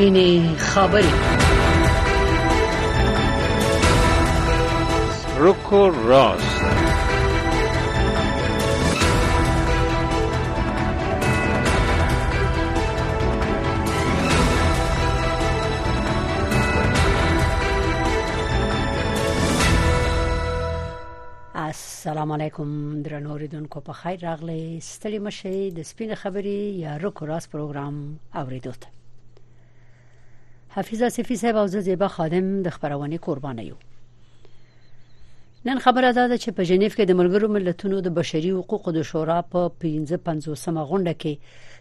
سپینې خبرې روکو راست. السلام علیکم درنو ریدونکو په خیر راغلی. ستړي مشه د سپینه خبرې یا رکو راس پروګرام اوریدو ته حفیظه صفی صاحب او زیبا خادم د خبرونه قربانه یو نن خبره ده چې په جنیف کې د ملګرو ملتونو د بشري حقوقو د شورا په 1550مه غونډه کې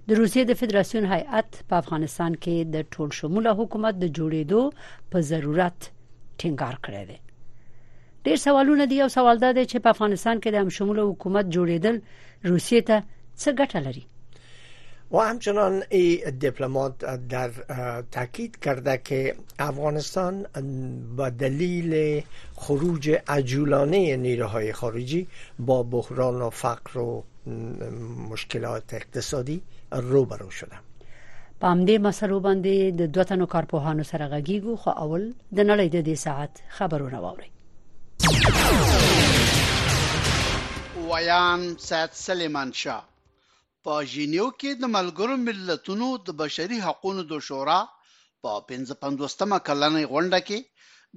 د روسیې د فدراسیون هیئت په افغانستان کې د ټول شموله حکومت د جوړېدو په ضرورت ټینګار کړی دی. ډیر سوالونه دي او سوال ده چې په افغانستان کې د هم شموله حکومت جوړیدل روسیې ته څه ګټه لري و همچنان ای دیپلمات در تاکید کرده که افغانستان با دلیل خروج عجولانه نیروهای خارجی با بحران و فقر و مشکلات اقتصادی روبرو شده. په همدې مسلو باندې د دوه تنو کارپوهانو سره غږیږو خو اول د نړۍ د دې ساعت خبرونه واوري ویان سید سلیمان شاه. په ژینیو کې د ملګرو ملتونو د بشري حقوقو د شورا په 55مه کلنۍ غونډه کې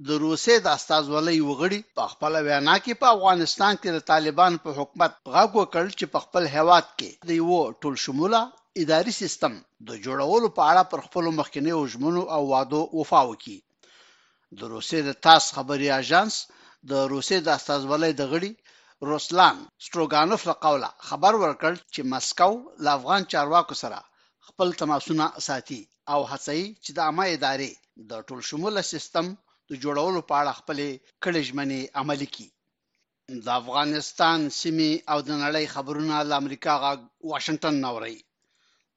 د روسي د استازولۍ وغړي په خپل وینا کې په افغانستان کې د طالبان په حکومت غږ وکړ چې په خپل هواد کې د یو ټول شموله اداري سیستم د جوړولو په اړه پر خپل مخکنی وژمنو او وادو وفا وکړي. د روسي د تاس خبري اژانس د روسي د استازولۍ د غړي روسلان ستروګانوف له قوله. خبر ورکړ چې مسکو له افغان چارواکو سره خپل تماسونه ساتي او هڅوي چې د عامه ادارې د ټول شموله سیستم د جوړولو په اړه خپل کړي ژمنې عملي کړي. د افغانستان سیمه او د نړۍ خبرونه د امریکا غا واشنگټن نوري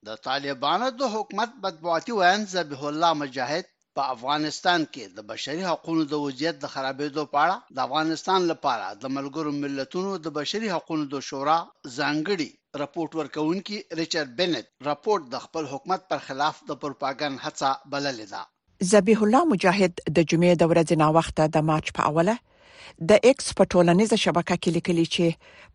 د طالبانو د حکومت بدبواتي وین ذبیح الله مجاهد په افغانستان کې د بشري حقوقو د وضعیت د خرابېدو په اړه د افغانستان لپاره د ملګرو ملتونو د بشري حقوقو د شورا ځانګړي راپورټ ورکونکي ریچارډ بنت راپورټ د خپل حکومت پر خلاف د پروپاګاندا هڅه بللې ده. ذبیح الله مجاهد د جمعې د ورځې نا وخته د مارچ په اوله د ایکس په ټولنیزه شبکه کې لیکلي چې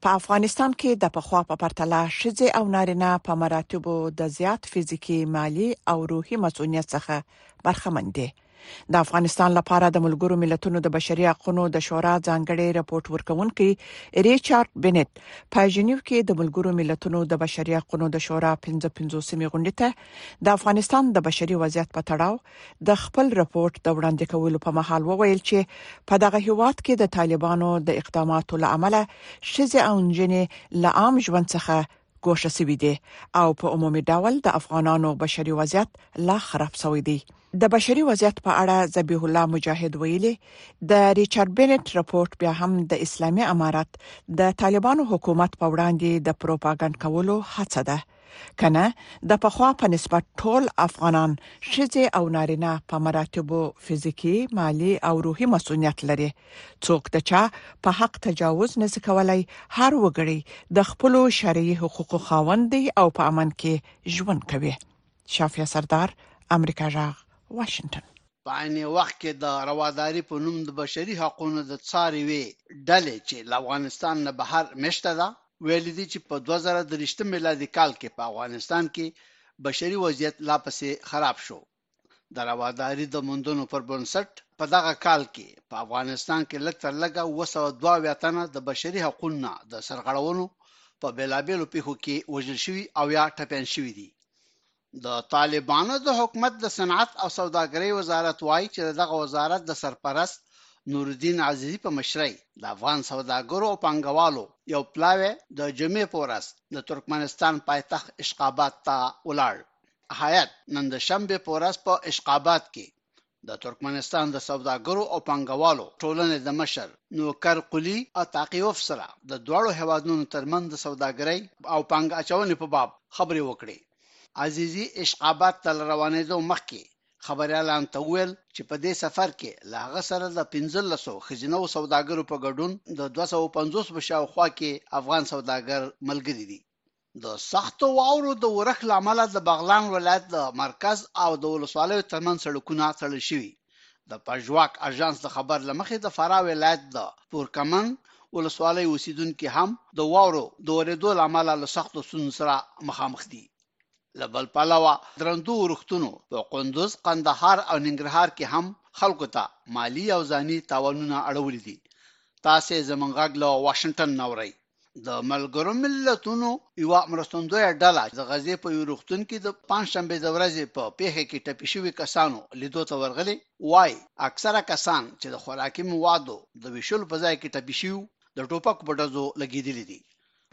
په افغانستان کې د پخوا په پرتله ښځې او نارینه په مراتبو د زیات فزیکی مالی او روحي مسؤلیت څخه برخمن دي د افغانستان لپاره د ملګرو ملتونو د بشري حقوقو د شورا ځانګړي راپورټ ورکونکي ریچارډ بنت په جنیو کې د ملګرو ملتونو د بشري حقوقو د شورا 15 سیمه غونډه ته د افغانستان د بشري وضعیت په تړاو د خپل راپورټ د وړاندې کولو په مهال وویل چې په دغه هیواد کې د طالبانو د اقداماتو لامل ښځې او نجونې له عام ژوند څخه ګوښه شوي دي او په عمومي ډول د افغانانو بشري وضعیت لا خراب شوی دی د بشري وضعیت په اړه ذبیح الله مجاهد ویلي د ریچارډ بنت راپورټ بیا هم د اسلامي امارات د طالبانو حکومت په وړاندې د پروپاګاندا کولو هڅه ده. کنه د پخوا په نسبت ټول افغانان شذې او نارینه په مراتبو فزیکی مالی او روحي مسؤلیت لري. څوک د چا په حق تجاوز نه کولای هر وګړي د خپل شرعي حقوقو خاوند دی او په امن کې ژوند کوي. شافیا سردار امریکا جاغ واشنگټن په عین وخت کې د رواداري په نوم د بشري حقوقو د څاري وی ډلې چې افغانستان نه بهر مشته ده ویل دي چې په 2023 میلادي کال کې په افغانستان کې بشري وضعیت لا پسې خراب شو. د رواداري د مندونو پر بنسټ په دغه کال کې په افغانستان کې لږ تر لږه 202 ویتنه د بشري حقوقو د سرغړونو په بیلابېلو پیښو کې وژل شوی او یا ټپيان شوی دي د طالبانو د حکومت د صنعت او سوداګرۍ وزارت وایي چې دغه وزارت د سرپرست نورالدین عزیزی په مشرۍ د افغان سوداګرو او پنګوالو یو پلاوی د جمعې پورس د ترکمنستان پایتخت اشقابات ته ولاړ. حیات نن د شنبه پورس په اشقابات کې د ترکمنستان د سوداګرو او پنګوالو ټولنې د مشر نوکر قلی او تاقیوف سره د دوړو هوادونو ترمن د سوداګرۍ او پنګ اچونې په باب خبرې وکړې عزیزي اشقابات تل روانېدو مخکې خبريالان ته ویل چې په دې سفر کې لاغه سره د 1500 خزینه او سوداګرو په ګډون د 250 په شاوخوا کې افغان سوداګر ملګری دي. د سختو واورو د ورخ لامل د بغلان ولایت د مرکز او د ولسوالیو ترمن سړکونه تړل شوي. د پژواک اژانس د خبر لمخې د فراه ولایت د پورکمن ولسوالۍ اوسیدونکو هم د واورو د ورېدو لامل له سختو سره مخامخ دي لبل پلاوا درندو ورختونو په قندوز قندهار او ننګرهار کې هم خلکو ته مالی او ځاني تاوانونه اړولې دي. تاسو زمونږ له واشنگټن نوري د ملګرو ملتونو یو مرستندوی ډله د غزې په یو رښتون کې د پنځشنبه د ورځې په پیښه کې ټپي شوی کسانو لیدو ته ورغلي. وای اکثره کسان چې د خوراکي موادو د ویشل په ځای کې ټپي شوی د ټوپک په ډزو لګیدلې دي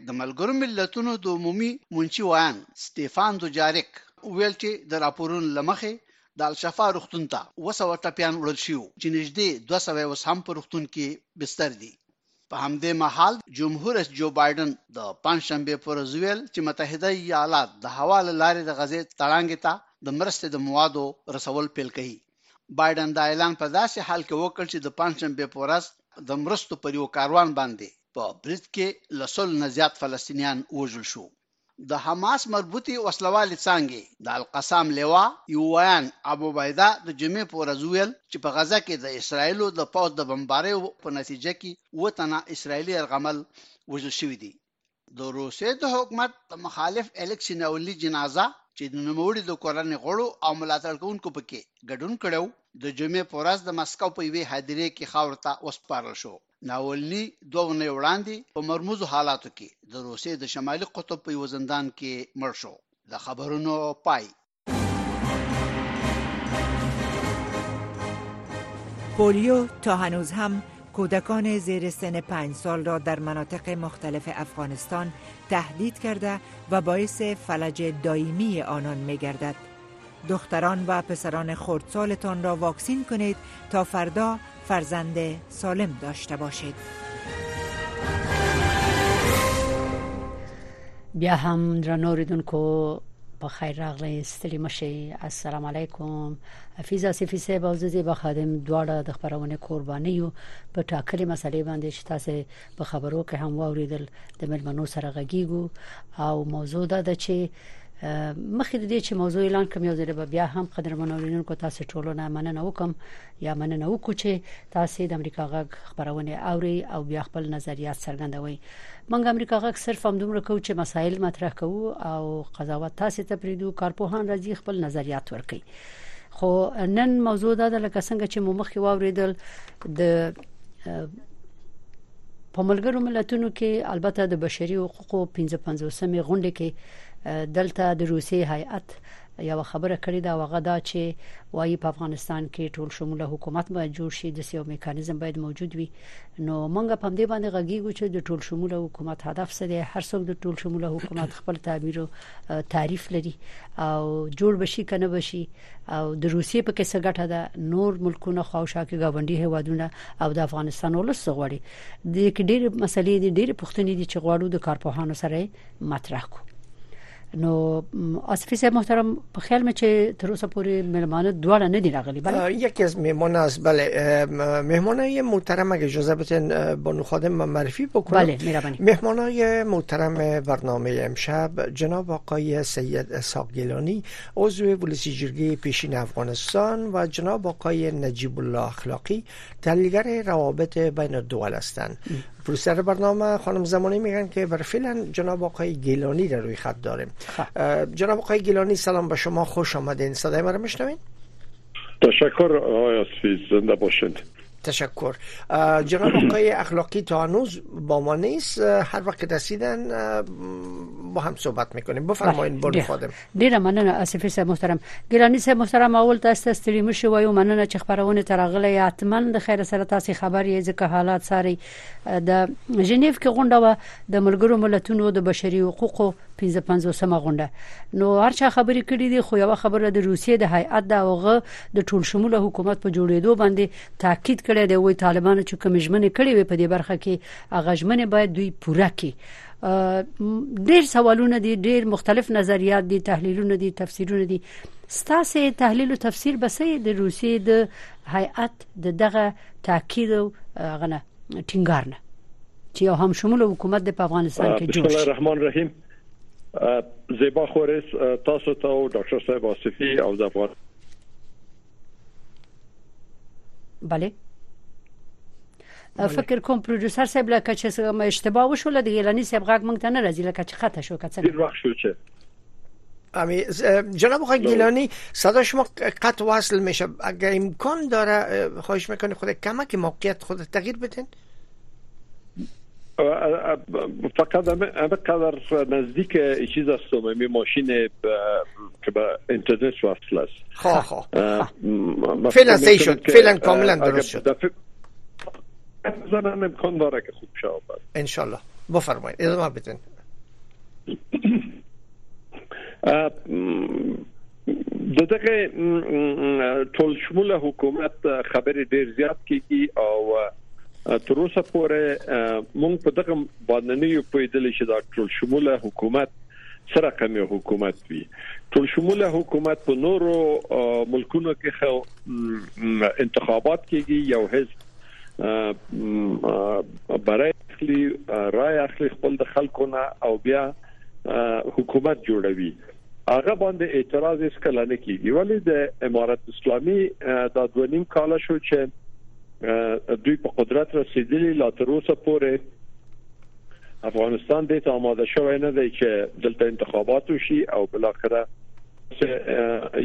د ملګرو ملتونو د عمومي منچي وایان سټيفان دوجاریک ویل چې د راپورونو لمخې د الشفا رښتون ته وسو ټپيان وړل شو چې نږدې 200 وس هم په رښتون کې بستر دي. په همدې مهال جمهور رئیس جو بایدن د پنځشنبه پر ورځ چې متحده ایالات د هوا لارې د غزې تړانګ ته د مرستې د موادو رسول پیل کړي. بایدن دا اعلان په داسې حال کې وکړ چې د پنځشنبه پر ورځ د مرستو پر یو کاروان باندې په برید کې لسل نه زیات فلسطینیان وژل شو. د حماس مربوطي وسلوال څنګه د القسام لوا یوان ابو بيدا د جمعې په ورځ ویل چې په غزا کې د اسرایلو د پوز د بمبارۍ په نتیجه کې وطنه اسرایلی ارغمل وژل شوې دي. د روسیې د حکومت مخالف الکسي ناولي جنازه چې د نوموړي د کورنۍ غړو او ملاتړ کوونکو پکې ګډون کړو د جمعې په ورځ د مسکو په وی حادثه کې خاورته وسپارل شو ناولني دوه ونې وړاندې په مرموزو حالاتو کې د روسیې د شمالي قطب په یو زندان کې مړ شو د خبرونو پای پولیو تا هنوز هم کودکان زیر سن پنج سال را در مناطق مختلف افغانستان تهدید کرده و باعث فلج دائمی آنان می گردد. دختران و پسران خردسالتان را واکسین کنید تا فردا فرزند سالم داشته باشید. بیا هم درنو ریدونکو په خیر راغلی ستړي مشي السلام علیکم. حفیظ اسفی صاحب او زه به خادم دواړه د خبرونه قرباني یو په ټاکلي مسلې باندې چې تاسو په خبرو کې هم واوریدل د ملمنو سره غږیږو. او موضوع دا چې مخکې د دې چې موضوع اعلان کوم یو ځل بیا هم قدرمن اورینونکو تاسو ټولو نه مننه وکم یا مننه وکړو چې تاسو د امریکا غږ خبرونه اوري او بیا خپل نظریات څرګندوي موږ امریکا غږ صرف هم دومره کوو چې مسایل مطرح کوو او قضاوت تاسو ته پرېږدو کارپوهان راځي خپل نظریات ورکړي خو نن موضوع دا ده لکه څنګه چې مو مخکې واوریدل د په ملګرو ملتونو کې البته د بشري حقوقو 55 غونډه کې دلته د روسي هیئت یو خبره کړې او هغه دا چې وایي په افغانستان کې ټول شموله حکومت باید جوړ شي د سیو میکانیزم باید موجود وي. نو مونږ په دې باندې غږیږو چې د ټول شموله حکومت هدف څه دی. هر څوک د ټول شموله حکومت خپل تعبیر او تعریف لري. او جوړ بشي کنه بشي او د روسیې په کې څه ګټه ده. نور ملکونه خواوشا کې گاونډي هوادونه او د افغانستان ولس غوړي د ډېر مسلې دي ډېر پوښتنې دي چې غواړو د کارپوهانو سره مطرح کو نو اسفی صاحب محترم په خیال مې چې تر اوسه پورې مهمانه دواړه نه دي راغلي بله؟ یکی از مهمان است بله مهمانای محترم اگه اجازه بدین بانو خادم معرفی بکنم. بله مهربانی. مهمانای محترم برنامه امشب جناب آقای سید اسحاق گیلانی عضو ولسی جرگه پیشین افغانستان و جناب آقای نجیب الله اخلاقی تحلیلگر روابط بین الدول هستند پروسر برنامه خانم زمانی میگن که بر فعلا جناب آقای گیلانی در روی خط داریم خب. جناب آقای گیلانی سلام به شما خوش آمدین. صدای ما رو میشنوین؟ تشکر آقای اسفی زنده باشید تشکر. جناب آقای اخلاقی تا هنوز با ما نیست. هر وقت رسیدن با هم صحبت میکنیم. بفرمایید بون خادم ډیره مننه اسفی صاحب محترم. ګرانی صاحب محترم اول تاسو ستړي مشو وایو مننه چې خبرونه. ترغله اتمن د خیر سره تاسو خبر یې ځکه حالات ساري د جنیف کې غونډه و د ملګرو ملتونو د بشري حقوقو 55 غونډه. نو هر چا خبرې کړې دي خو یو خبره د روسیې د هیئت د اوغه د ټول شموله حکومت په جوړېدو باندې تاکید کړی دی. وای طالبانو چې کوم ژمنه کړې وي په دې برخه کې هغه ژمنه باید دوی پوره کړي. ډېر سوالونه دي ډېر مختلف نظریات دي تحلیلونه دي تفسیرونه دي. ستاسو تحلیل او تفسیر بسې د روسیې د هیئت د دغه تاکید غنه ټینګار نه. چې هم شمول حکومت د افغانستان کې جوړ بسم الله الرحمن الرحیم زیبا خورس تاسو ته او ډاکټر صاحب واصفي او د افغان بله فکر کوم پروډوسر صاحب لکه چې ما اشتباه وشول د ګیلانی صاحب غږ مونږ ته نه راځي لکه چې خطا شو کڅه ډیر وخت شو چې امی جناب آقای گیلانی صدا شما قطع وصل میشه اگر امکان داره خواهش میکنه خود کمک موقعیت خود تغییر بدین فقط همه قدر نزدیک چیز هستم می ماشین که به اینترنت وصل است. خواه خواه فعلا سی شد. فعلا کاملا درست شد. زنان امکان داره که خوب شود. انشالله. بفرمایید. ادامه بدین. دغه ټول شموله حکومت خبرې ډیر زیات کیږي او تر اوسه پورې مونږ په دغه باندې یو پیدل شي دا ټول شموله حکومت سره کومه حکومت وي. ټول شموله حکومت په نورو ملکونو کې خو انتخابات کیږي یو حزب برای اخلي رای اخلي خپل د خلکو نه او بیا حکومت جوړوي. هغه باندې اعتراض هیڅ کله نه کیږي ولی د امارات اسلامي د دوینیم کال شو چې دوی په قدرت رسیدلی لا تر اوسه پورې افغانستان د ته آماده شوی نه دی چې دلته انتخابات وشي او بل اخره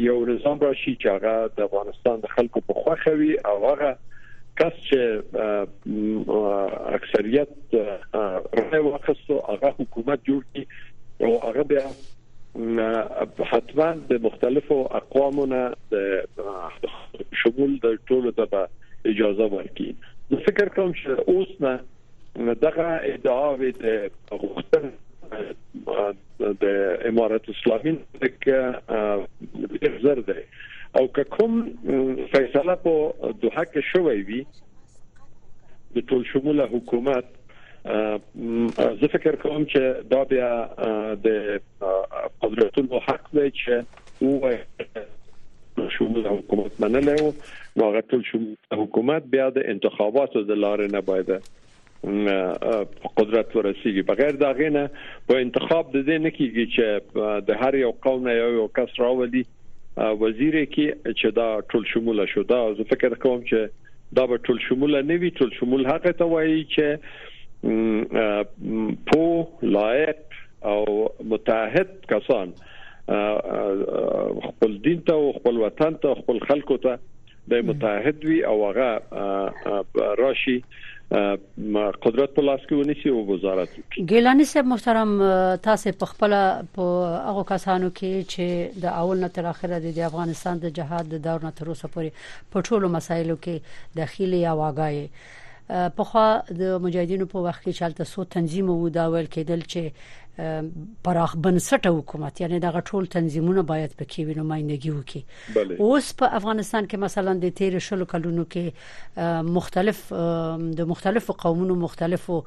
یو نظام راشي چې هغه د افغانستان د خلکو په خوخه وي او هغه کس چې اکثریت رای واخستو هغه حکومت جوړ کړي او هغه بیا حتما د مختلفو اقوامونو د شمول د ټولو ته اجازه ورکړي. زه فکر کوم چې اوس نه دغه ادعا د غوښتنه د امارات اسلامي کې زر ده او کوم فیصله په دوحه کې شوی وي د ټول شموله حکومت زه فکر کوم چې دا بیا د قدرتونو حق دی چې او شمول حکومت منلو نو هغه ټول شمول حکومت بیا د انتخاباتو د لارې نه باید قدرت ورسیږي. بغیر دا غینه په انتخاب د دې نه کیږي چې د هر یو قوم نه یو کس راولي وزیر کې چې دا ټول شموله شو. دا زه فکر کوم چې دا به ټول شموله نه وي. ټول شمول حق ته وایي چې پو لایق او متحد کسان خپل دین ته او خپل وطن ته خپل خلکو ته د متحد وي او هغه راشي قدرت په لاس کې ونیسي او وزارت ګیلانی صاحب محترم تاسو په خپل په هغه کسانو کې چې د اول نه تر اخره د افغانستان د جهاد د دور نه تر اوسه پورې په ټولو مسایلو کې داخلي یا واګای په خوا د مجاهدینو په وخت کې چالتہ سو تنظیم وو دا ول کېدل چې پراخ بنسټه حکومت. یعنی دغه ټول تنظیمونه باید په کې وینو مایندګي وکړي اوس په افغانستان کې مثلا د 13 شلو کلونو کې مختلف د مختلفو قومونو مختلفو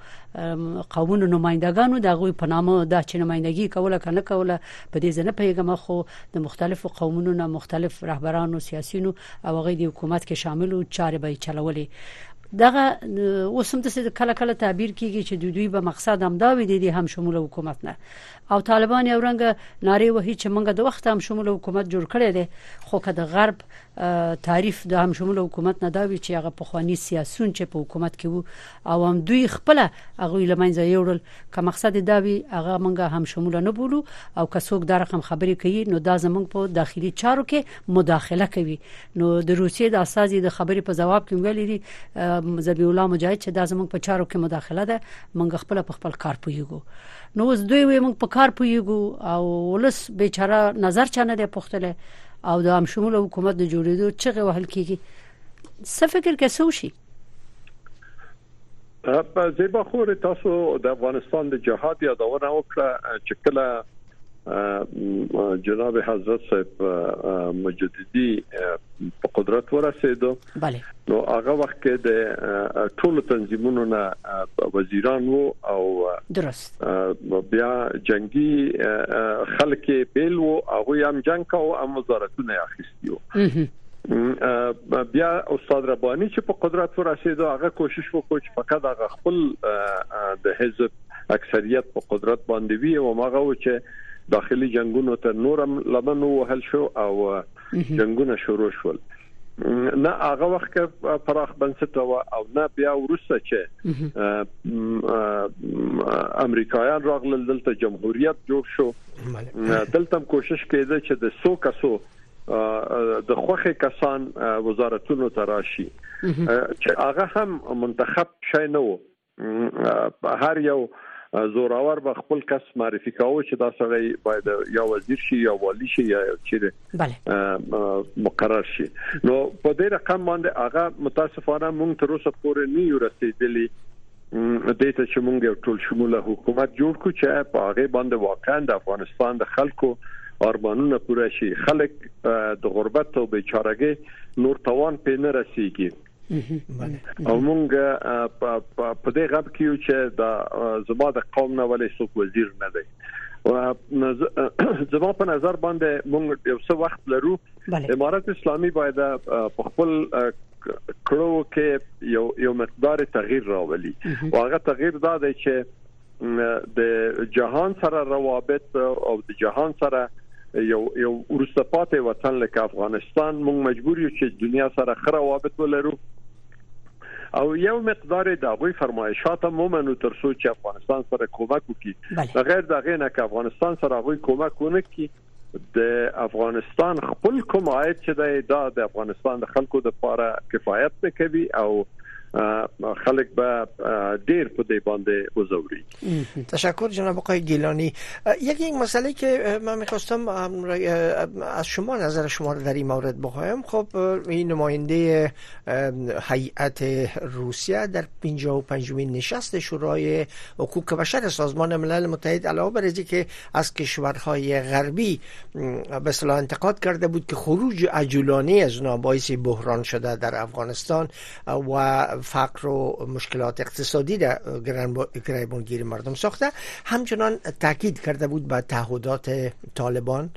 قومونو نمائندګانو د غوي په نامه د چې نمائندګي کوله کنه کوله په دې ځنه پیغام خو د مختلفو قومونو نه مختلف رهبرانو سیاسيونو او غوي د حکومت کې شامل او چارې به چلولې دغه اوسم د کله کله تعبیر کیږي چې دوی دوی به مقصد هم دا وي دي هم شمول حکومت نه او طالبان یو رنګ ناری وهي چې موږ د وخت هم شمول حکومت جوړ کړی دی. خو که د غرب تعریف د هم شمول حکومت نه دا وی چې هغه په خواني سیاسون چې په حکومت کې وو او هم دوی خپل هغه لمنځه یوړل. که مقصد دا وی هغه موږ هم شمول نه بولو او که څوک دا رقم خبرې کوي نو دا زمونږ په داخلي چارو کې مداخله کوي. نو د روسیې د اساسي د خبرې په جواب کې ویلي دي زبی الله مجاهد چې دا زمونږ په چارو کې مداخله ده موږ خپل په خپل کار پویګو نو اوس دوی وي موږ په کار پویګو او ولس بیچاره نظر چانه دی پختله او د هم شمول حکومت د جوړېدو چغه وهل کیږي. څه فکر کې سوشي په زیبا خور تاسو د افغانستان د جهاد یادونه وکړه چې کله جناب حضرت صاحب مجددي په قدرت ورسېدو. bale نو هغه وخت کې د ټولو تنظیمونو نه وزیران وو او درست. بیا جنگي خلک بیل وو هغه هم جنگ کاو هم وزارتونه اخیستیو بیا استاد ربانی چې په قدرت ورسېدو هغه کوشش وکړ چې فقط هغه خپل د حزب اکثریت په قدرت باندې وی او هغه و چې داخلي جنگونو ته نورم لمن وهل شو او جنگونه شروع شول. نه هغه وخت پراخ بنسټ او نه بیا ورسته چې امریکایان راغلل دلته جمهوریت جوړ شو. دلته کوشش کېده چې د سو کسو د خوخه کسان وزارتونو ته راشي. چې هغه هم منتخب شای نه وو هر یو زوراور به خپل کس معرفي کاوه چې دا سړی باید یا وزیر شي یا والی شي یا چیرې مقرر شي. نو په دې رقم باندې هغه متاسفانه مونږ تر اوسه پورې نه یو رسیدلی د ته چې مونږ یو ټول شموله حکومت جوړ کړو چې په هغه باندې واقعا د افغانستان د خلکو ارمانونه پوره شي. خلک د غربت او بیچارهګي نور توان په نه رسیږي او مونږ په دې غب کې چې د زما د قوم نه ولې څوک وزیر نه دی. زما په نظر باندې مونږ یو څه وخت لرو. امارات اسلامي باید په خپل کړو کې یو یو مقدار تغییر راولي. او هغه تغییر دا دی چې د جهان سره روابط او د جهان سره یو یو ورسپاته وطن لکه افغانستان مونږ مجبور یو چې دنیا سره خره روابط ولرو او یو مقدار د ابوي فرمایشات مومنو تر څو چې افغانستان سره کومک وکړي. بغیر دغه نه چې افغانستان سره غوي کومک ونه کړي د افغانستان خپل کوم عاید چې د افغانستان د خلکو د لپاره کفایت نه کوي او خلک به ډیر په دې باندې وزوري تشکر جناب آقای گیلانی. یک یک مسئله که من می‌خواستم از شما نظر شما در این مورد بخوایم. خب این نماینده هیئت روسیه در 55 مین نشست شورای حقوق بشر سازمان ملل متحد علاوه بر که از کشورهای غربی به اصطلاح انتقاد کرده بود که خروج عجولانه از اونها باعث بحران شده در افغانستان و فقر و مشکلات اقتصادی در گریبانگیر مردم ساخته. همچنان تاکید کرده بود به تعهدات طالبان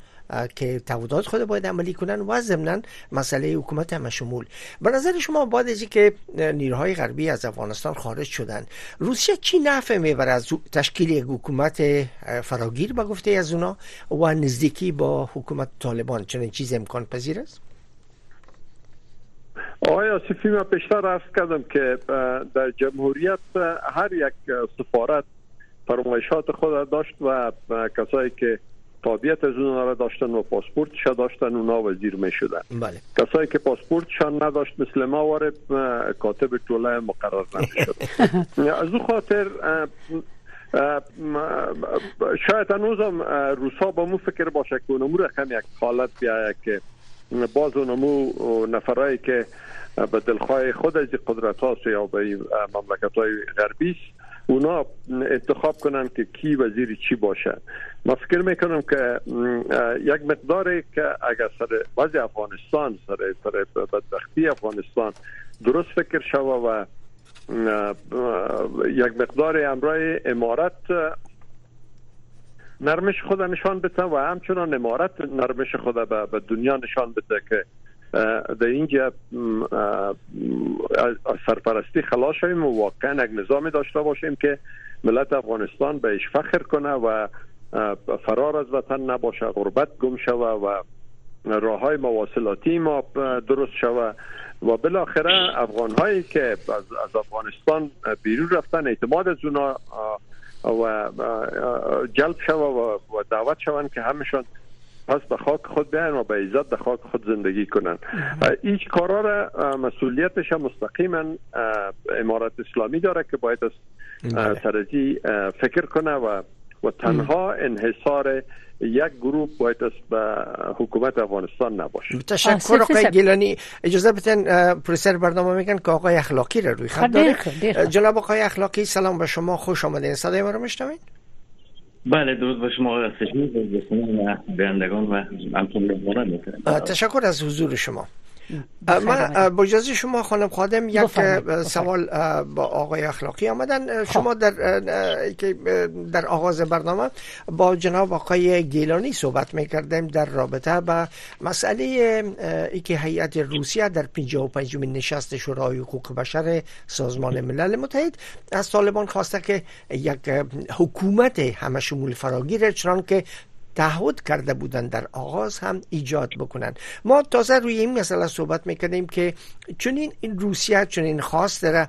که تعهدات خود باید عملی کنن و ضمنا مسئله حکومت همه شمول. به نظر شما بعد از که نیروهای غربی از افغانستان خارج شدن روسیه چی نفع می‌بره از تشکیل یک حکومت فراگیر به گفته از اونا و نزدیکی با حکومت طالبان چنین چیز امکان پذیر است؟ آقای آسیفی من پیشتر عرض کردم که در جمهوریت هر یک سفارت فرمایشات خود داشت و کسایی که تابعیت از اونها را داشتن و پاسپورتش داشتن اونا وزیر می شدن بله. کسایی که پاسپورتشان نداشت مثل ما وارد کاتب طوله مقرر نمی شد از او خاطر شاید هنوزم روسا با مو فکر باشه که اونمو رقم یک حالت بیایه که باز اونمو نفرایی که به دلخواه خود از قدرت هاست یا به مملکت های غربی اونا انتخاب کنن که کی وزیر چی باشه. ما فکر می‌کنم که یک مقداری که اگر سر وضع افغانستان سر سر بدبختی افغانستان درست فکر شوه و یک مقدار امرای امارت نرمش خود نشان بده و همچنان امارت نرمش خود به دنیا نشان بده که در اینجا سرپرستی خلاص شویم و واقعا یک نظامی داشته باشیم که ملت افغانستان بهش فخر کنه و فرار از وطن نباشه غربت گم شوه و راه های مواصلاتی ما درست شوه. و بالاخره افغان هایی که از افغانستان بیرون رفتن اعتماد از اونا و جلب شوه و دعوت شوند که همشان پس به خاک خود بیان و به عزت به خاک خود زندگی کنن. هیچ کارا را مسئولیتش مستقیما امارت اسلامی داره که باید از سرزی فکر کنه و و تنها انحصار یک گروه باید است به حکومت افغانستان نباشه. تشکر آقای گیلانی اجازه بدن پروفسور برنامه میگن که آقای اخلاقی را روی خط داره. جناب آقای اخلاقی سلام به شما خوش آمدین. صدای ما رو میشنوید؟ بله درود به شما و بیندگان و تشکر از حضور شما من با اجازه شما خانم خادم یک سوال با آقای اخلاقی آمدن. شما در در آغاز برنامه با جناب آقای گیلانی صحبت می‌کردیم در رابطه با مسئله ای که هیئت روسیه در 55 نشست شورای حقوق بشر سازمان ملل متحد از طالبان خواسته که یک حکومت همه شمول فراگیر چنان که تعهد کرده بودند در آغاز هم ایجاد بکنند ما تازه روی این مسئله صحبت می‌کنیم که چون این روسیه چون این خاص داره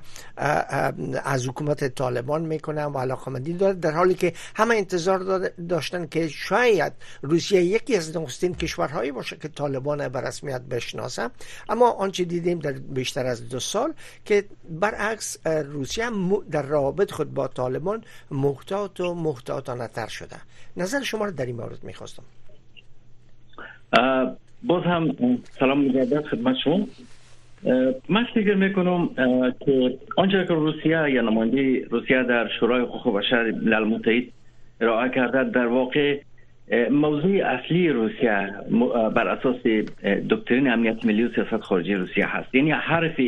از حکومت طالبان می‌کنن و علاقمندی داره در حالی که همه انتظار داشتن که شاید روسیه یکی از نخستین کشورهایی باشه که طالبان به رسمیت بشناسه. اما آنچه دیدیم در بیشتر از دو سال که برعکس روسیه در روابط خود با طالبان محتاط و محتاطانه تر شده. نظر شما در این می‌خواستم. باز هم سلام مجدد خدمت شما. من فکر می‌کنم که آنچه که روسیه یا نماینده روسیه در شورای حقوق بشر ملل متحد ارائه کرده در واقع موضوع اصلی روسیه بر اساس دکترین امنیت ملی و سیاست خارجی روسیه هست. یعنی حرف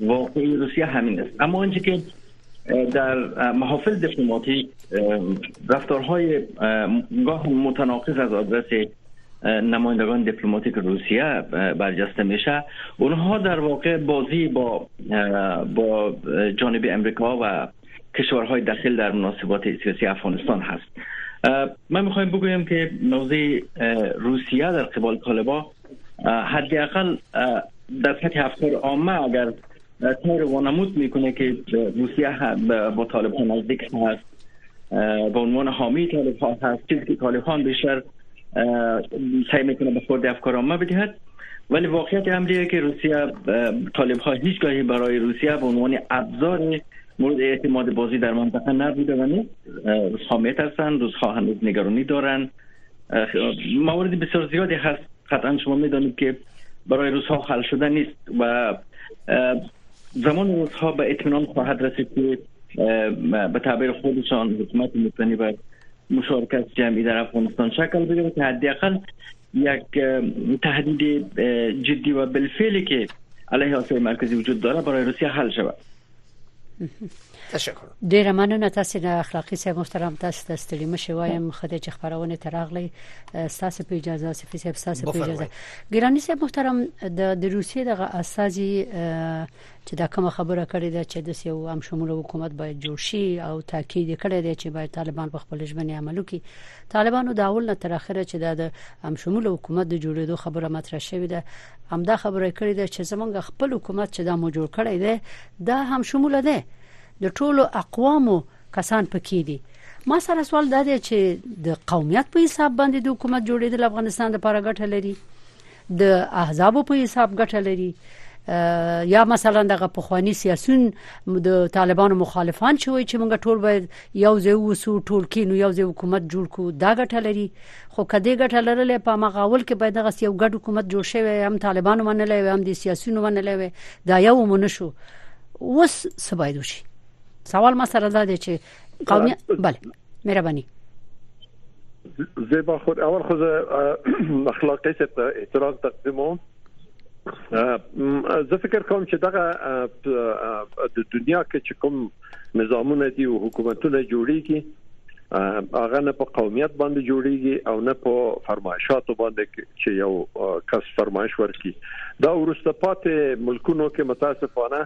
واقعی روسیه همین است. اما آنچه که در محافل دیپلماتیک رفتارهای گاه متناقض از آدرس نمایندگان دیپلماتیک روسیه برجسته میشه. اونها در واقع بازی با با جانب امریکا و کشورهای داخل در مناسبات سیاسی افغانستان هست. من می‌خوایم بگویم که موضوع روسیه در قبال طالبا حداقل در سطح افکار عامه اگر طور وانمود می‌کنه که روسیه با طالبان نزدیک هست به عنوان حامی طالبان هست چیزی که طالبان بیشتر سعی می‌کنه به خورد افکار عامه بدهد. ولی واقعیت امریه که روسیه طالب ها هیچگاهی برای روسیه به عنوان ابزار مورد اعتماد بازی در منطقه نبوده و نیست. روزها میترسن روزها هنوز نگرانی دارن. موارد بسیار زیادی هست. قطعا شما می‌دانید که برای روزها حل شده نیست و زمان روزها به اطمینان خواهد رسید که به تعبیر خودشان حکومت مبتنی بر مشارکت جمعی در افغانستان شکل بگیره که حداقل یک تهدید جدی و بالفعلی که علیه آسیای مرکزی وجود داره برای روسیه حل شود. تشکر. ډیره مننه تاسو د اخلاقی صاحب محترم تاسو ته ستړي مشه وایم خدای چې خبرونه تراغلي تاسو په اجازه صفي صاحب تاسو په اجازه. ګرانی صاحب محترم د روسیې د اساسي چې دا کوم خبره کړې ده چې د یو هم شمول حکومت باید جوړ شي او تاکید کړی دی چې باید طالبان په خپل ژوند عمل وکړي طالبانو د اول نه تر اخره چې د هم شمول حکومت د جوړېدو خبره مطرح شوې ده. همدا خبره کړې ده چې زمونږ خپل حکومت چې دا مو جوړ کړی دی دا هم شمول ده د ټولو اقوامو کسان پکې دي. ما سره سوال دا دی چې د قومیت په حساب باندې د حکومت جوړېدل افغانستان لپاره ګټه لري؟ د احزاب په حساب ګټه لري؟ یا مثلا دغه پخوانی سیاسيون د طالبانو مخالفان شوی چې موږ ټول باید یو ځای وسو ټول کینو یو ځای حکومت جوړ کو دا ګټه لري. خو کدی ګټه لرلې په مغاول کې باید دغه یو ګډ حکومت جوړ شوی هم طالبانو منلې هم د سیاسيونو منلې دا یو مونږ شو. وس سبایدو شي سوال ما سره دا دی چې قومي بله مهرباني زیبا خود اول خود اخلاقی ست احترام تقدیمم زه فکر کوم چې دغه د دنیا کې چې کوم نظامونه دي او حکومتونه جوړیږي هغه نه په قومیت باندې جوړیږي او نه په فرمایشاتو باندې چې یو کس فرمایش ورکي دا ورسته پاتې ملکونو کې متاسفانه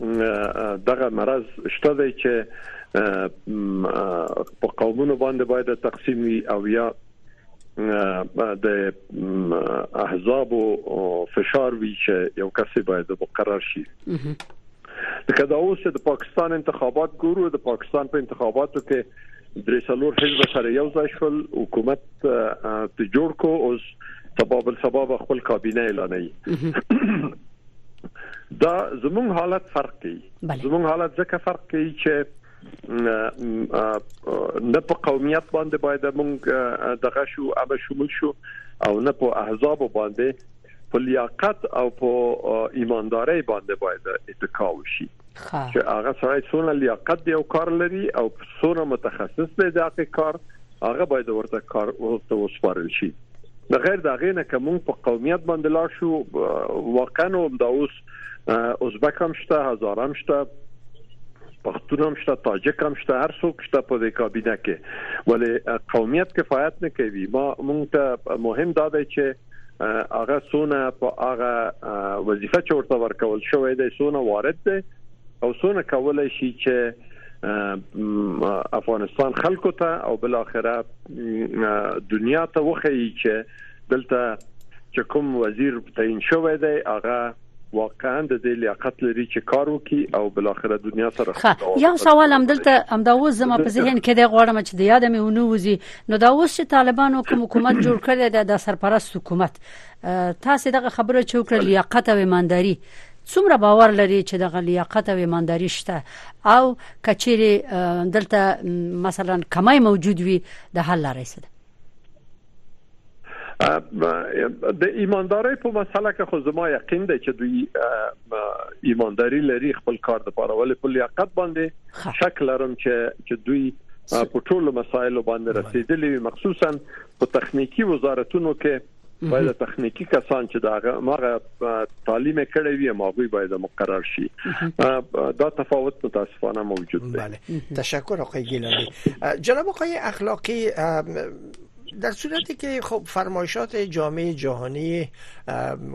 دغه مرض شته دی چې په قومونو باندې باید تقسیم وي او یا د احزاب او فشار وی چې یو کس باید مقرر شي. لکه دا اوس د پاکستان انتخابات ګورو د پاکستان په انتخاباتو کې درې څلور حزب سره یو ځای شول حکومت ته جوړ کو اوس سبب السبب خپل کابینه اعلانوي دا زموږ حالت فرق کوي. زموږ حالت ځکه فرق کوي چې نه په قومیت باندې باید موږ دغه شو ابه شمول شو او نه په احزاب باندې په لیاقت او په ایمانداري باندې باید اتکا وشي. چې هغه سره څونه لیاقت دی او کار لري او څونه متخصص دی دغه کار هغه باید ورته کار ورته وسپارل شي بغیر دا غینه کوم په قومیت باندې لا شو واقعا دا اوس ازبک هم شته هزار هم شته پښتون هم شته تاجک هم شته هر څوک شته په دې کابینه کې. ولی قومیت کفایت نه کوي. ما مونږ ته مهم دا دی چې هغه سونه په هغه وظیفه چې ورته ورکول شوې ده سونه وارد ده او سونه کولای شي چې افغانستان خلکو ته او بل اخره دنیا ته وخی چې دلته چې کوم وزیر تعین شوی دی هغه واقعا د دې لیاقت لري چې کار وکړي او بل اخره دنیا سره یو سوال هم دلته هم دا اوس زما په ذهن کې د غواړم چې د یاد مې ونوزي نو دا اوس چې طالبانو کوم حکومت جوړ کړی د سرپرست حکومت. تاسو دغه خبره چوکړه لیاقت او ایمانداری څومره باور لري چې د لیاقت او ایمانداری شته؟ او کچېری دلته مثلا کمای موجود وي د حل لارې څه د ایماندارۍ په مسله کې خو زما یقین دی چې دوی ایمانداری لري خپل کار د پاره ولې په لیاقت باندې شک لرم چې چې دوی په ټولو مسایلو باندې رسیدلي مخصوصا په تخنیکی وزارتونو کې باید تخنیکی کسان چې دا ماغه تعلیم کړی وي ماغوی باید مقرر شي. دا تفاوت متاسفانه موجود دی. بله. تشکر آقای گیلانی جناب آقای اخلاقی در صورتی که خب فرمایشات جامعه جهانی